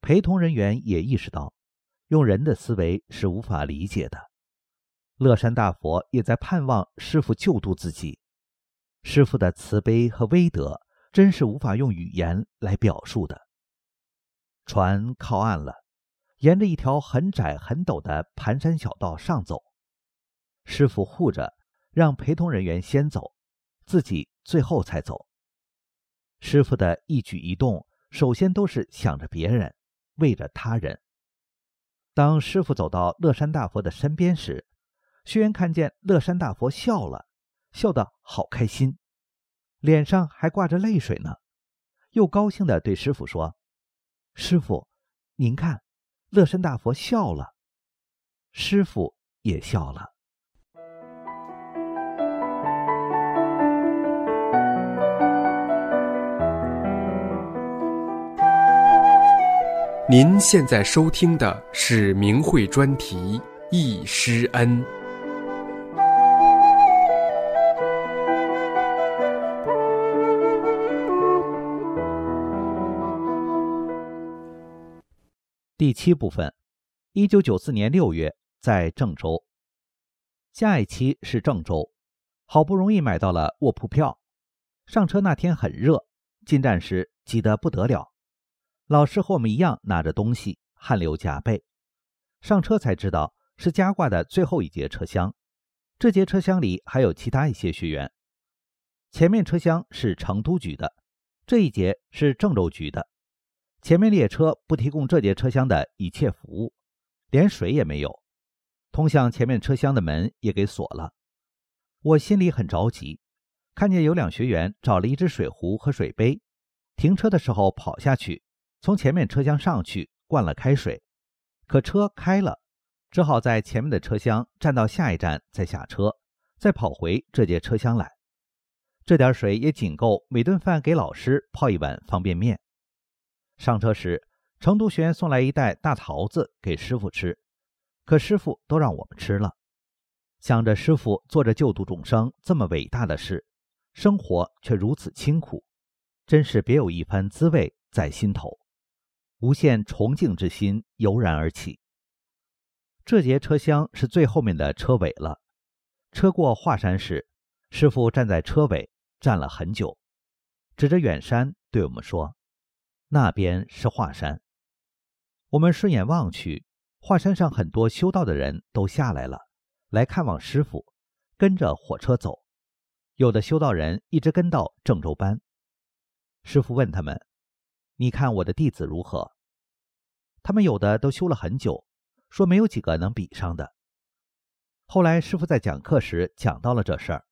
陪同人员也意识到。用人的思维是无法理解的。乐山大佛也在盼望师傅救度自己。师傅的慈悲和威德，真是无法用语言来表述的。船靠岸了，沿着一条很窄很陡的盘山小道上走。师傅护着，让陪同人员先走，自己最后才走。师傅的一举一动，首先都是想着别人，为着他人。当师傅走到乐山大佛的身边时，学员看见乐山大佛笑了，笑得好开心，脸上还挂着泪水呢，又高兴地对师傅说：“师傅，您看，乐山大佛笑了。”师傅也笑了。您现在收听的是明慧专题《易师恩》第七部分。一九九四年六月，在郑州。下一期是郑州，好不容易买到了卧铺票。上车那天很热，进站时挤得不得了。老师和我们一样拿着东西，汗流浃背。上车才知道是加挂的最后一节车厢。这节车厢里还有其他一些学员。前面车厢是成都局的，这一节是郑州局的。前面列车不提供这节车厢的一切服务，连水也没有。通向前面车厢的门也给锁了。我心里很着急，看见有两学员找了一只水壶和水杯，停车的时候跑下去。从前面车厢上去灌了开水，可车开了，只好在前面的车厢站到下一站再下车，再跑回这节车厢来。这点水也仅够每顿饭给老师泡一碗方便面。上车时，成都学员送来一袋大桃子给师傅吃，可师傅都让我们吃了。想着师傅做着救度众生这么伟大的事，生活却如此清苦，真是别有一番滋味在心头。无限崇敬之心油然而起。这节车厢是最后面的车尾了。车过华山时，师傅站在车尾站了很久，指着远山对我们说：“那边是华山。”我们顺眼望去，华山上很多修道的人都下来了，来看望师傅，跟着火车走。有的修道人一直跟到郑州班。师傅问他们。你看我的弟子如何？他们有的都修了很久，说没有几个能比上的。后来师傅在讲课时讲到了这事儿，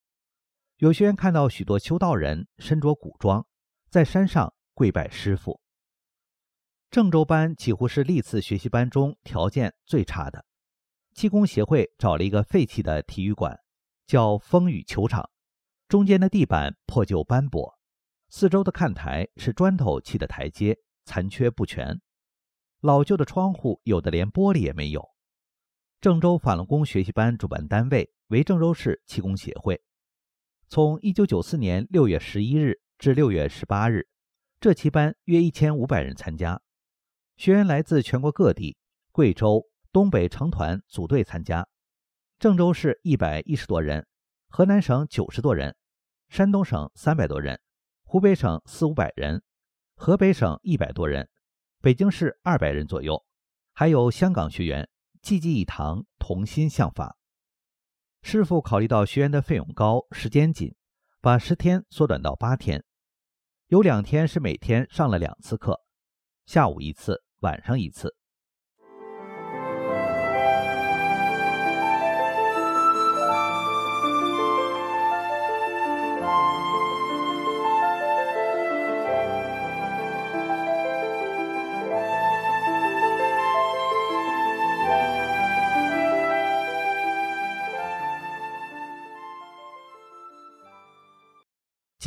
有学员看到许多修道人身着古装，在山上跪拜师傅。郑州班几乎是历次学习班中条件最差的，气功协会找了一个废弃的体育馆，叫风雨球场，中间的地板破旧斑驳，四周的看台是砖头砌的台阶，残缺不全，老旧的窗户有的连玻璃也没有。郑州法轮功学习班主办单位为郑州市气功协会，从1994年6月11日至6月18日，这期班约1500人参加。学员来自全国各地，贵州、东北成团组队参加。郑州市一百一十多人，河南省九十多人，山东省三百多人，湖北省四五百人，河北省一百多人，北京市二百人左右，还有香港学员，济济一堂，同心向法。师傅考虑到学员的费用高，时间紧，把十天缩短到八天，有两天是每天上了两次课，下午一次。晚上一次。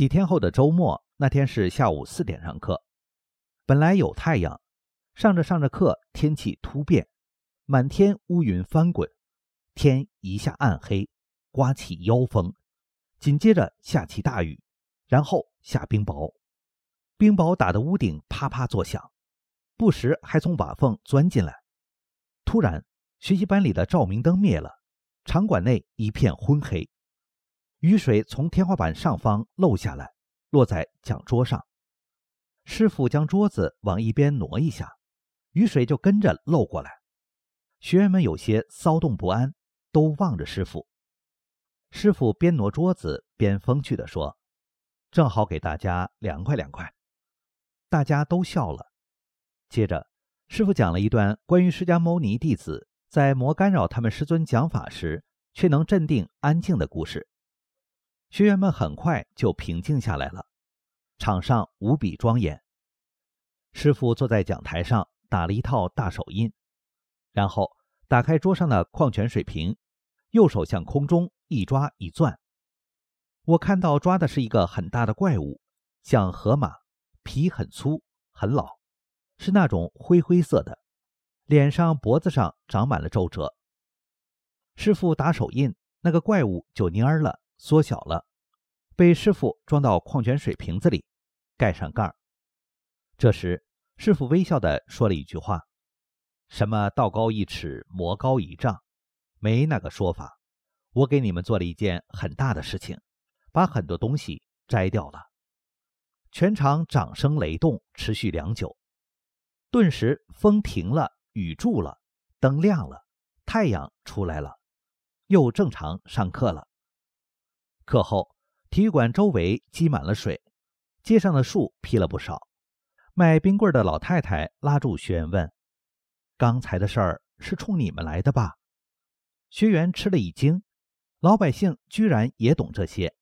几天后的周末，那天是下午四点上课，本来有太阳。上着上着课，天气突变，满天乌云翻滚，天一下暗黑，刮起妖风，紧接着下起大雨，然后下冰雹，冰雹打得屋顶啪啪作响，不时还从瓦缝钻进来。突然，学习班里的照明灯灭了，场馆内一片昏黑，雨水从天花板上方漏下来，落在讲桌上。师傅将桌子往一边挪一下。雨水就跟着漏过来，学员们有些骚动不安，都望着师傅。师傅边挪桌子边风趣地说：“正好给大家凉快凉快。”大家都笑了。接着，师傅讲了一段关于释迦牟尼弟子在魔干扰他们师尊讲法时，却能镇定安静的故事。学员们很快就平静下来了，场上无比庄严。师傅坐在讲台上。打了一套大手印，然后打开桌上的矿泉水瓶，右手向空中一抓一攥。我看到抓的是一个很大的怪物，像河马，皮很粗很老，是那种灰灰色的，脸上脖子上长满了皱褶。师傅打手印，那个怪物就蔫儿了，缩小了，被师傅装到矿泉水瓶子里，盖上盖儿。这时。师傅微笑地说了一句话：“什么道高一尺，魔高一丈，没那个说法。我给你们做了一件很大的事情，把很多东西摘掉了。”全场掌声雷动，持续良久。顿时风停了，雨住了，灯亮了，太阳出来了，又正常上课了。课后，体育馆周围积满了水，街上的树劈了不少。卖冰棍的老太太拉住学员问：“刚才的事儿是冲你们来的吧？”学员吃了一惊，老百姓居然也懂这些。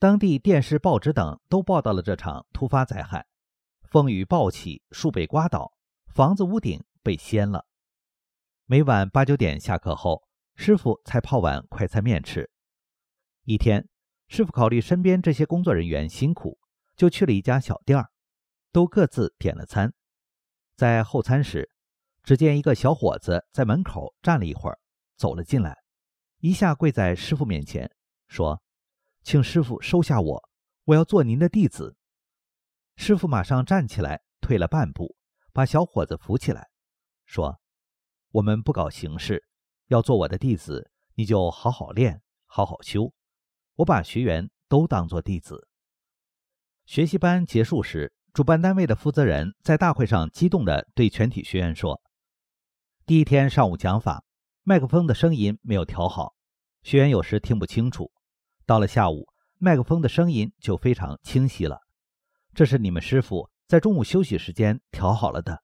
当地电视、报纸等都报道了这场突发灾害：风雨暴起，树被刮倒，房子屋顶被掀了。每晚八九点下课后，师傅才泡碗快餐面吃。一天，师傅考虑身边这些工作人员辛苦，就去了一家小店儿。都各自点了餐，在候餐时，只见一个小伙子在门口站了一会儿，走了进来，一下跪在师傅面前，说：“请师傅收下我，我要做您的弟子。”师傅马上站起来，退了半步，把小伙子扶起来，说：“我们不搞形式，要做我的弟子，你就好好练，好好修。我把学员都当做弟子。”学习班结束时。主办单位的负责人在大会上激动地对全体学员说：“第一天上午讲法，麦克风的声音没有调好，学员有时听不清楚。到了下午，麦克风的声音就非常清晰了。这是你们师傅在中午休息时间调好了的。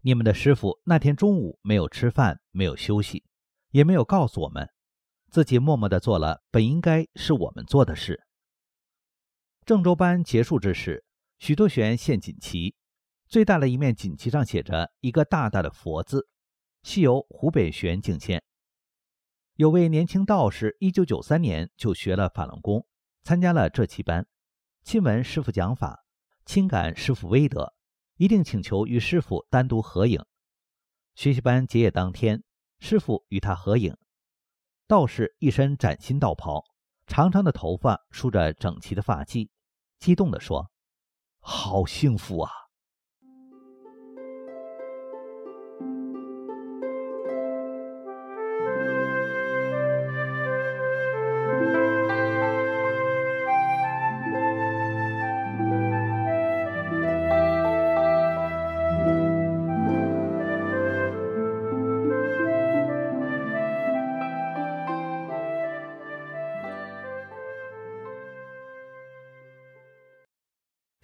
你们的师傅那天中午没有吃饭，没有休息，也没有告诉我们，自己默默的做了本应该是我们做的事。郑州班结束之时，许多学员献锦旗，最大的一面锦旗上写着一个大大的“佛”字，系由湖北学员敬献。有位年轻道士，一九九三年就学了法轮功，参加了这期班，亲闻师傅讲法，亲感师傅威德，一定请求与师傅单独合影。学习班结业当天。师傅与他合影，道士一身崭新道袍，长长的头发梳着整齐的发髻，激动地说：“好幸福啊！”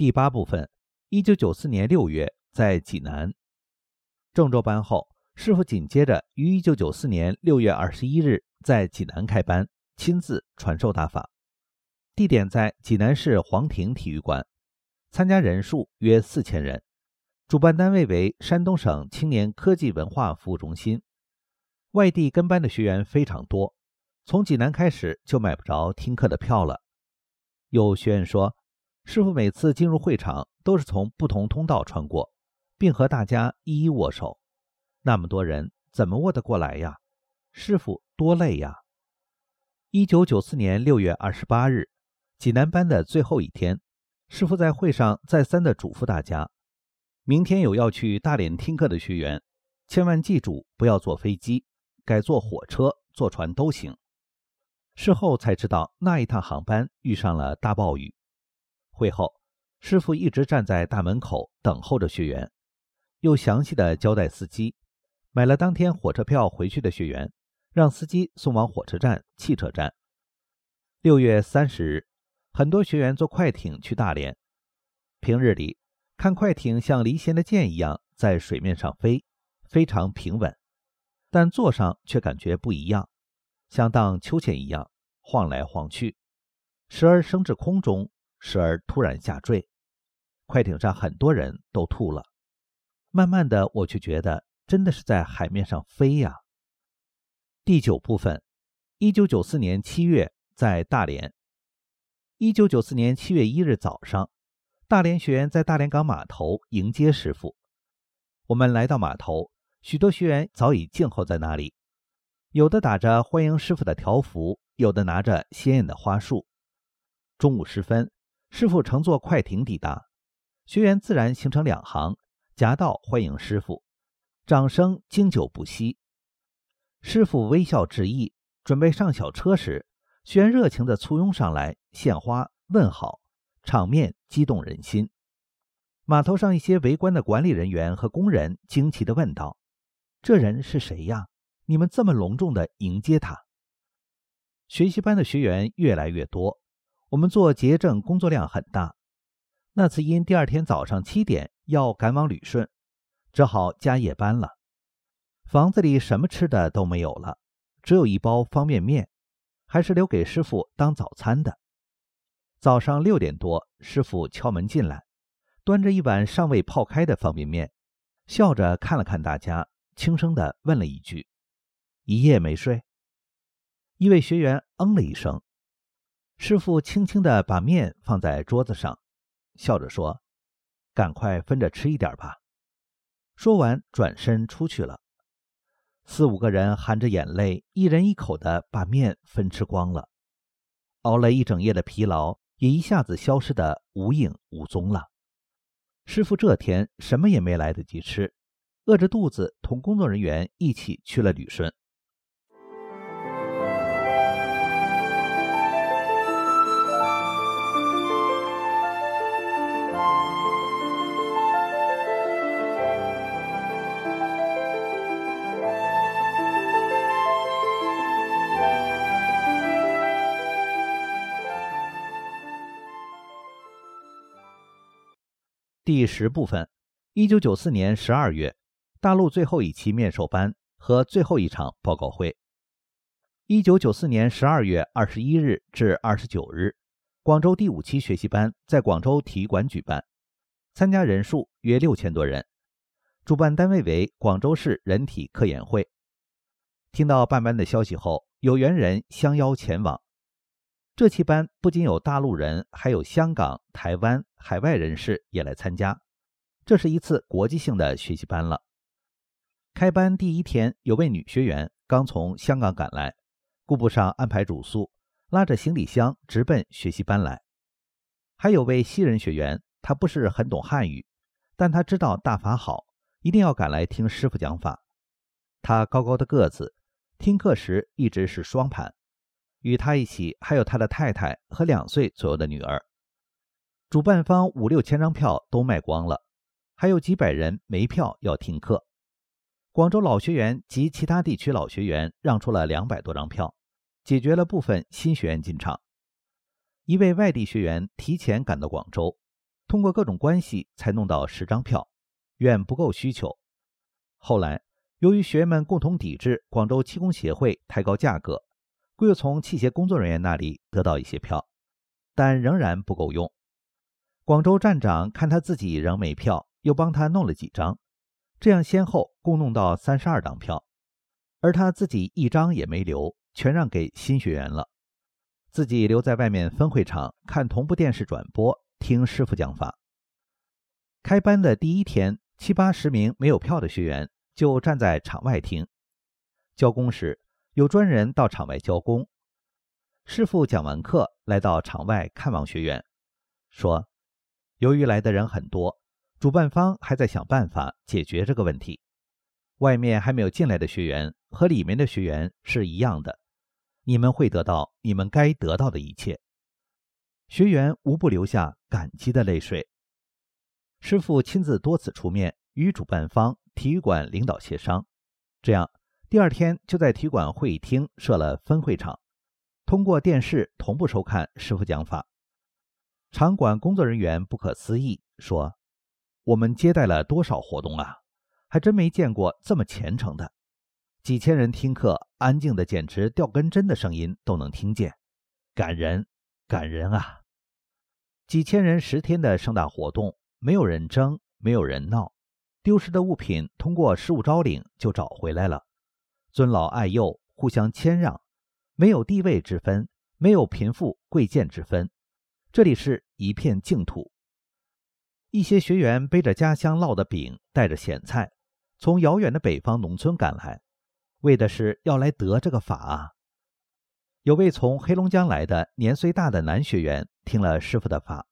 第八部分，一九九四年六月，在济南。郑州班后，师傅紧接着于一九九四年六月二十一日在济南开班，亲自传授大法，地点在济南市黄庭体育馆，参加人数约四千人，主办单位为山东省青年科技文化服务中心，外地跟班的学员非常多，从济南开始就买不着听课的票了，有学员说。师傅每次进入会场都是从不同通道穿过，并和大家一一握手。那么多人怎么握得过来呀？师傅多累呀！一九九四年六月二十八日，济南班的最后一天，师傅在会上再三的嘱咐大家：明天有要去大连听课的学员，千万记住不要坐飞机，改坐火车、坐船都行。事后才知道，那一趟航班遇上了大暴雨。会后，师傅一直站在大门口等候着学员，又详细的交代司机，买了当天火车票回去的学员，让司机送往火车站、汽车站。六月三十日，很多学员坐快艇去大连。平日里看快艇像离弦的箭一样在水面上飞，非常平稳，但坐上却感觉不一样，像荡秋千一样晃来晃去，时而升至空中。时而突然下坠，快艇上很多人都吐了。慢慢的，我却觉得真的是在海面上飞呀。第九部分，一九九四年七月，在大连。一九九四年七月一日早上，大连学员在大连港码头迎接师傅。我们来到码头，许多学员早已静候在那里，有的打着欢迎师傅的条幅，有的拿着鲜艳的花束。中午时分。师傅乘坐快艇抵达，学员自然形成两行，夹道欢迎师傅，掌声经久不息。师傅微笑致意，准备上小车时，学员热情地簇拥上来，献花问好，场面激动人心。码头上一些围观的管理人员和工人惊奇地问道：“这人是谁呀？你们这么隆重地迎接他？”学习班的学员越来越多。我们做结证工作量很大，那次因第二天早上七点要赶往旅顺，只好加夜班了。房子里什么吃的都没有了，只有一包方便面，还是留给师傅当早餐的。早上六点多，师傅敲门进来，端着一碗尚未泡开的方便面，笑着看了看大家，轻声地问了一句：“一夜没睡？”一位学员嗯了一声。师傅轻轻地把面放在桌子上，笑着说：“赶快分着吃一点吧。”说完，转身出去了。四五个人含着眼泪，一人一口地把面分吃光了。熬了一整夜的疲劳也一下子消失得无影无踪了。师傅这天什么也没来得及吃，饿着肚子同工作人员一起去了旅顺。第十部分，一九九四年十二月，大陆最后一期面授班和最后一场报告会，一九九四年十二月二十一日至二十九日，广州第五期学习班在广州体育馆举办，参加人数约六千多人，主办单位为广州市人体科研会。听到办班的消息后，有缘人相邀前往。这期班不仅有大陆人，还有香港、台湾、海外人士也来参加。这是一次国际性的学习班了。开班第一天，有位女学员刚从香港赶来。顾不上安排住宿，拉着行李箱直奔学习班来。还有位西人学员，他不是很懂汉语，但他知道大法好，一定要赶来听师傅讲法。他高高的个子，听课时一直是双盘。与他一起还有他的太太和两岁左右的女儿。主办方五六千张票都卖光了，还有几百人没票要听课。广州老学员及其他地区老学员让出了两百多张票。解决了部分新学员进场，一位外地学员提前赶到广州，通过各种关系才弄到十张票，远不够需求。后来由于学员们共同抵制广州气功协会抬高价格，故又从器械工作人员那里得到一些票，但仍然不够用。广州站长看他自己仍没票，又帮他弄了几张，这样先后共弄到三十二张票，而他自己一张也没留。全让给新学员了，自己留在外面分会场看同步电视转播，听师傅讲法。开班的第一天，七八十名没有票的学员就站在场外听。教功时，有专人到场外教功。师傅讲完课，来到场外看望学员，说：“由于来的人很多，主办方还在想办法解决这个问题。外面还没有进来的学员和里面的学员是一样的。”你们会得到你们该得到的一切。学员无不流下感激的泪水。师傅亲自多次出面与主办方体育馆领导协商，这样第二天就在体育馆会议厅设了分会场，通过电视同步收看师傅讲法。场馆工作人员不可思议说：“我们接待了多少活动啊？还真没见过这么虔诚的。”几千人听课，安静的简直掉根针的声音都能听见，感人，感人啊！几千人十天的盛大活动，没有人争，没有人闹，丢失的物品通过失物招领就找回来了，尊老爱幼，互相谦让，没有地位之分，没有贫富贵贱之分，这里是一片净土。一些学员背着家乡烙的饼，带着咸菜，从遥远的北方农村赶来。为的是要来得这个法啊！有位从黑龙江来的年岁大的男学员听了师傅的法，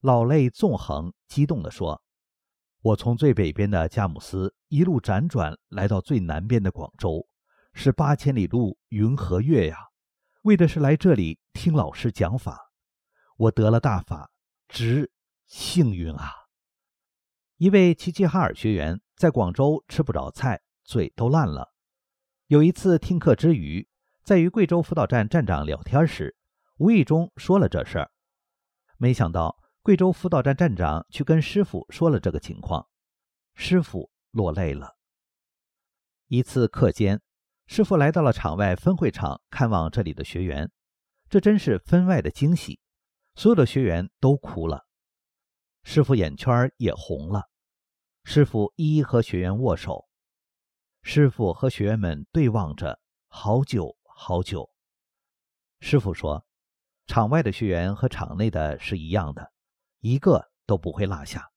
老泪纵横，激动地说：“我从最北边的佳木斯一路辗转来到最南边的广州，是八千里路云和月呀，为的是来这里听老师讲法。我得了大法，值幸运啊！”一位齐齐哈尔学员在广州吃不着菜，嘴都烂了。有一次听课之余，在与贵州辅导站站长聊天时，无意中说了这事儿。没想到贵州辅导站站长去跟师傅说了这个情况，师傅落泪了。一次课间，师傅来到了场外分会场看望这里的学员，这真是分外的惊喜，所有的学员都哭了，师傅眼圈也红了。师傅一一和学员握手。师傅和学员们对望着好久好久。师傅说：“场外的学员和场内的是一样的，一个都不会落下。”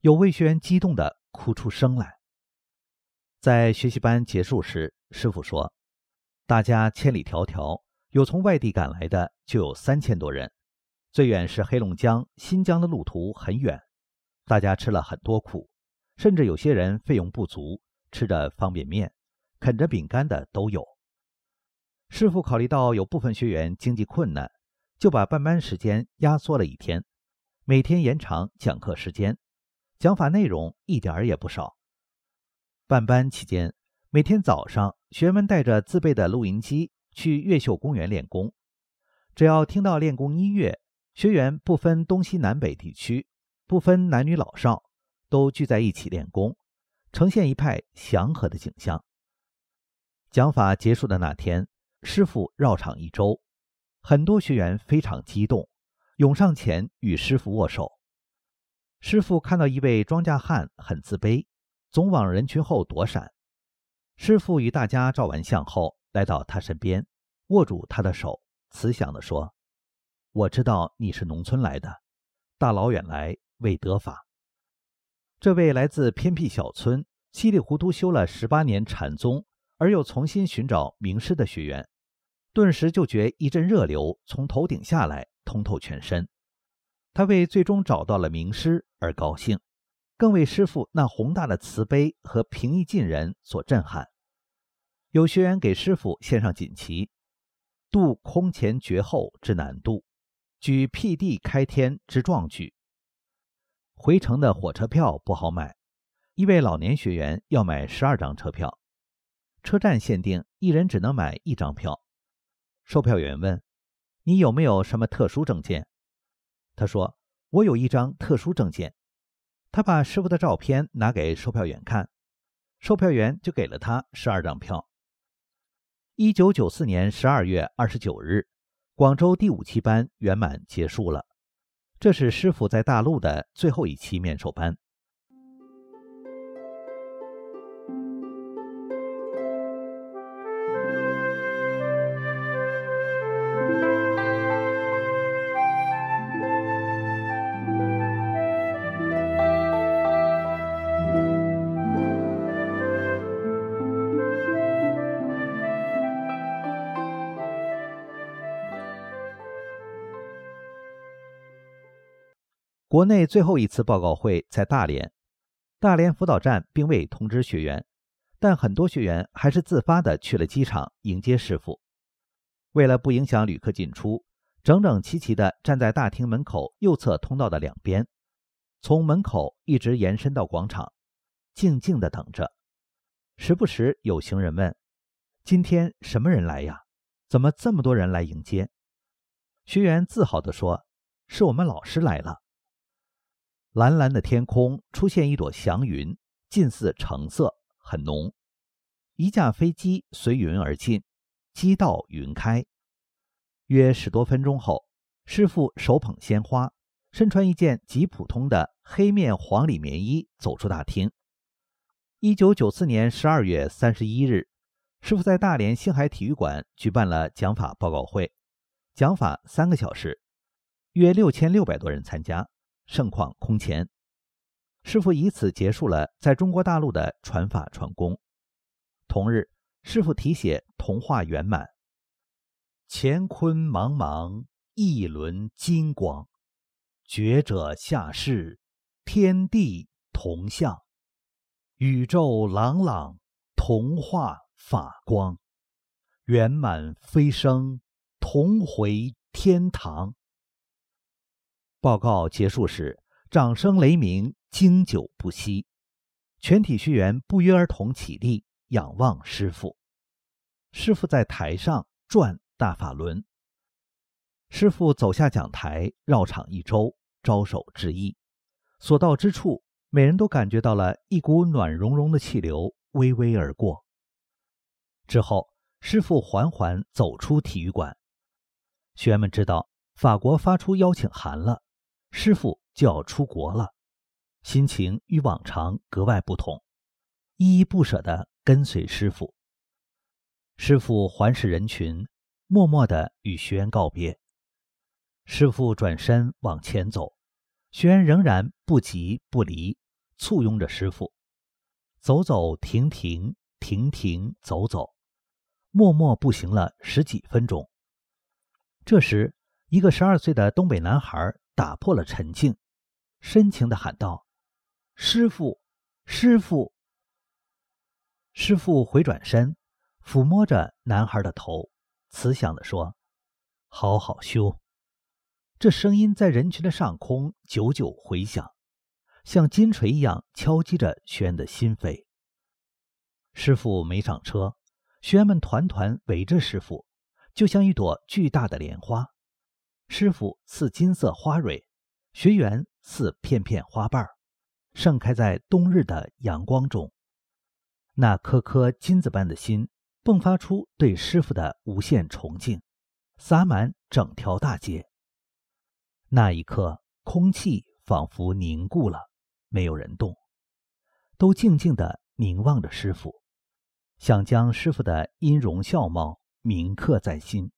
有位学员激动的哭出声来。在学习班结束时，师傅说：“大家千里迢迢，有从外地赶来的就有三千多人，最远是黑龙江、新疆的路途很远，大家吃了很多苦，甚至有些人费用不足。”吃着方便面，啃着饼干的都有。师傅考虑到有部分学员经济困难，就把办班时间压缩了一天，每天延长讲课时间，讲法内容一点儿也不少。办班期间，每天早上，学员们带着自备的录音机去越秀公园练功。只要听到练功音乐，学员不分东西南北地区，不分男女老少，都聚在一起练功。呈现一派祥和的景象。讲法结束的那天，师傅绕场一周，很多学员非常激动，涌上前与师傅握手。师傅看到一位庄稼汉很自卑，总往人群后躲闪。师傅与大家照完相后，来到他身边，握住他的手，慈祥地说：“我知道你是农村来的，大老远来为得法。”这位来自偏僻小村、稀里糊涂修了十八年禅宗，而又重新寻找名师的学员，顿时就觉一阵热流从头顶下来，通透全身。他为最终找到了名师而高兴，更为师傅那宏大的慈悲和平易近人所震撼。有学员给师傅献上锦旗：“度空前绝后之难度，举辟地开天之壮举。”回程的火车票不好买，一位老年学员要买十二张车票，车站限定一人只能买一张票。售票员问：“你有没有什么特殊证件？”他说：“我有一张特殊证件。”他把师傅的照片拿给售票员看，售票员就给了他十二张票。一九九四年十二月二十九日，广州第五期班圆满结束了。这是师傅在大陆的最后一期面授班。国内最后一次报告会在大连，大连辅导站并未通知学员，但很多学员还是自发的去了机场迎接师傅。为了不影响旅客进出，整整齐齐的站在大厅门口右侧通道的两边，从门口一直延伸到广场，静静的等着。时不时有行人问：“今天什么人来呀？怎么这么多人来迎接？”学员自豪地说：“是我们老师来了。”蓝蓝的天空出现一朵祥云，近似橙色，很浓。一架飞机随云而进，机到云开。约十多分钟后，师傅手捧鲜花，身穿一件极普通的黑面黄里棉衣走出大厅。一九九四年十二月三十一日，师傅在大连星海体育馆举办了讲法报告会，讲法三个小时，约六千六百多人参加。盛况空前，师傅以此结束了在中国大陆的传法传功。同日，师傅题写童话圆满：乾坤茫茫，一轮金光；觉者下世，天地同向；宇宙朗朗，童话法光；圆满飞升，同回天堂。报告结束时，掌声雷鸣，经久不息。全体学员不约而同起立，仰望师傅。师傅在台上转大法轮。师傅走下讲台，绕场一周，招手致意。所到之处，每人都感觉到了一股暖融融的气流微微而过。之后，师傅缓缓走出体育馆。学员们知道法国发出邀请函了。师傅就要出国了，心情与往常格外不同，依依不舍地跟随师傅。师傅环视人群，默默地与学员告别。师傅转身往前走，学员仍然不急不离，簇拥着师傅，走走停停，停停走走，默默步行了十几分钟。这时，一个十二岁的东北男孩。打破了沉静，深情地喊道：“师傅，师傅！”师傅回转身，抚摸着男孩的头，慈祥地说：“好好修。”这声音在人群的上空久久回响，像金锤一样敲击着学员的心扉。师傅没上车，学员们团团围着师傅，就像一朵巨大的莲花。师傅似金色花蕊，学员似片片花瓣，盛开在冬日的阳光中。那颗颗金子般的心，迸发出对师傅的无限崇敬，洒满整条大街。那一刻，空气仿佛凝固了，没有人动，都静静地凝望着师傅，想将师傅的音容笑貌铭刻在心。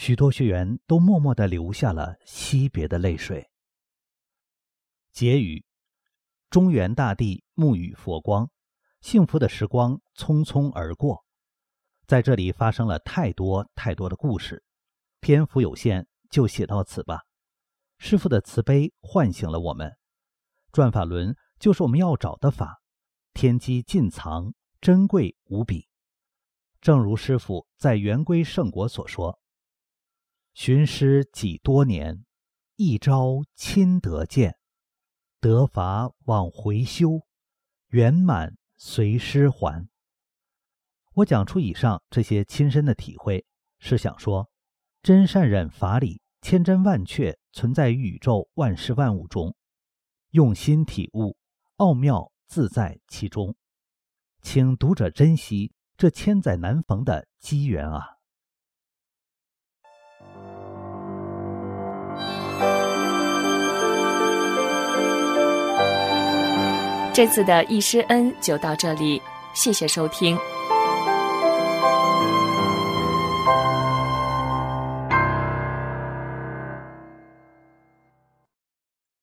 许多学员都默默地流下了惜别的泪水。结语：中原大地沐浴佛光，幸福的时光匆匆而过，在这里发生了太多太多的故事，篇幅有限，就写到此吧。师傅的慈悲唤醒了我们，转法轮就是我们要找的法，天机尽藏，珍贵无比。正如师傅在圆规圣国所说：“寻师几多年，一朝亲得见。”得法往回修，圆满随师还。我讲出以上这些亲身的体会，是想说，真善忍法理千真万确存在于宇宙万事万物中，用心体悟，奥妙自在其中。请读者珍惜这千载难逢的机缘啊！这次的易师恩就到这里，谢谢收听。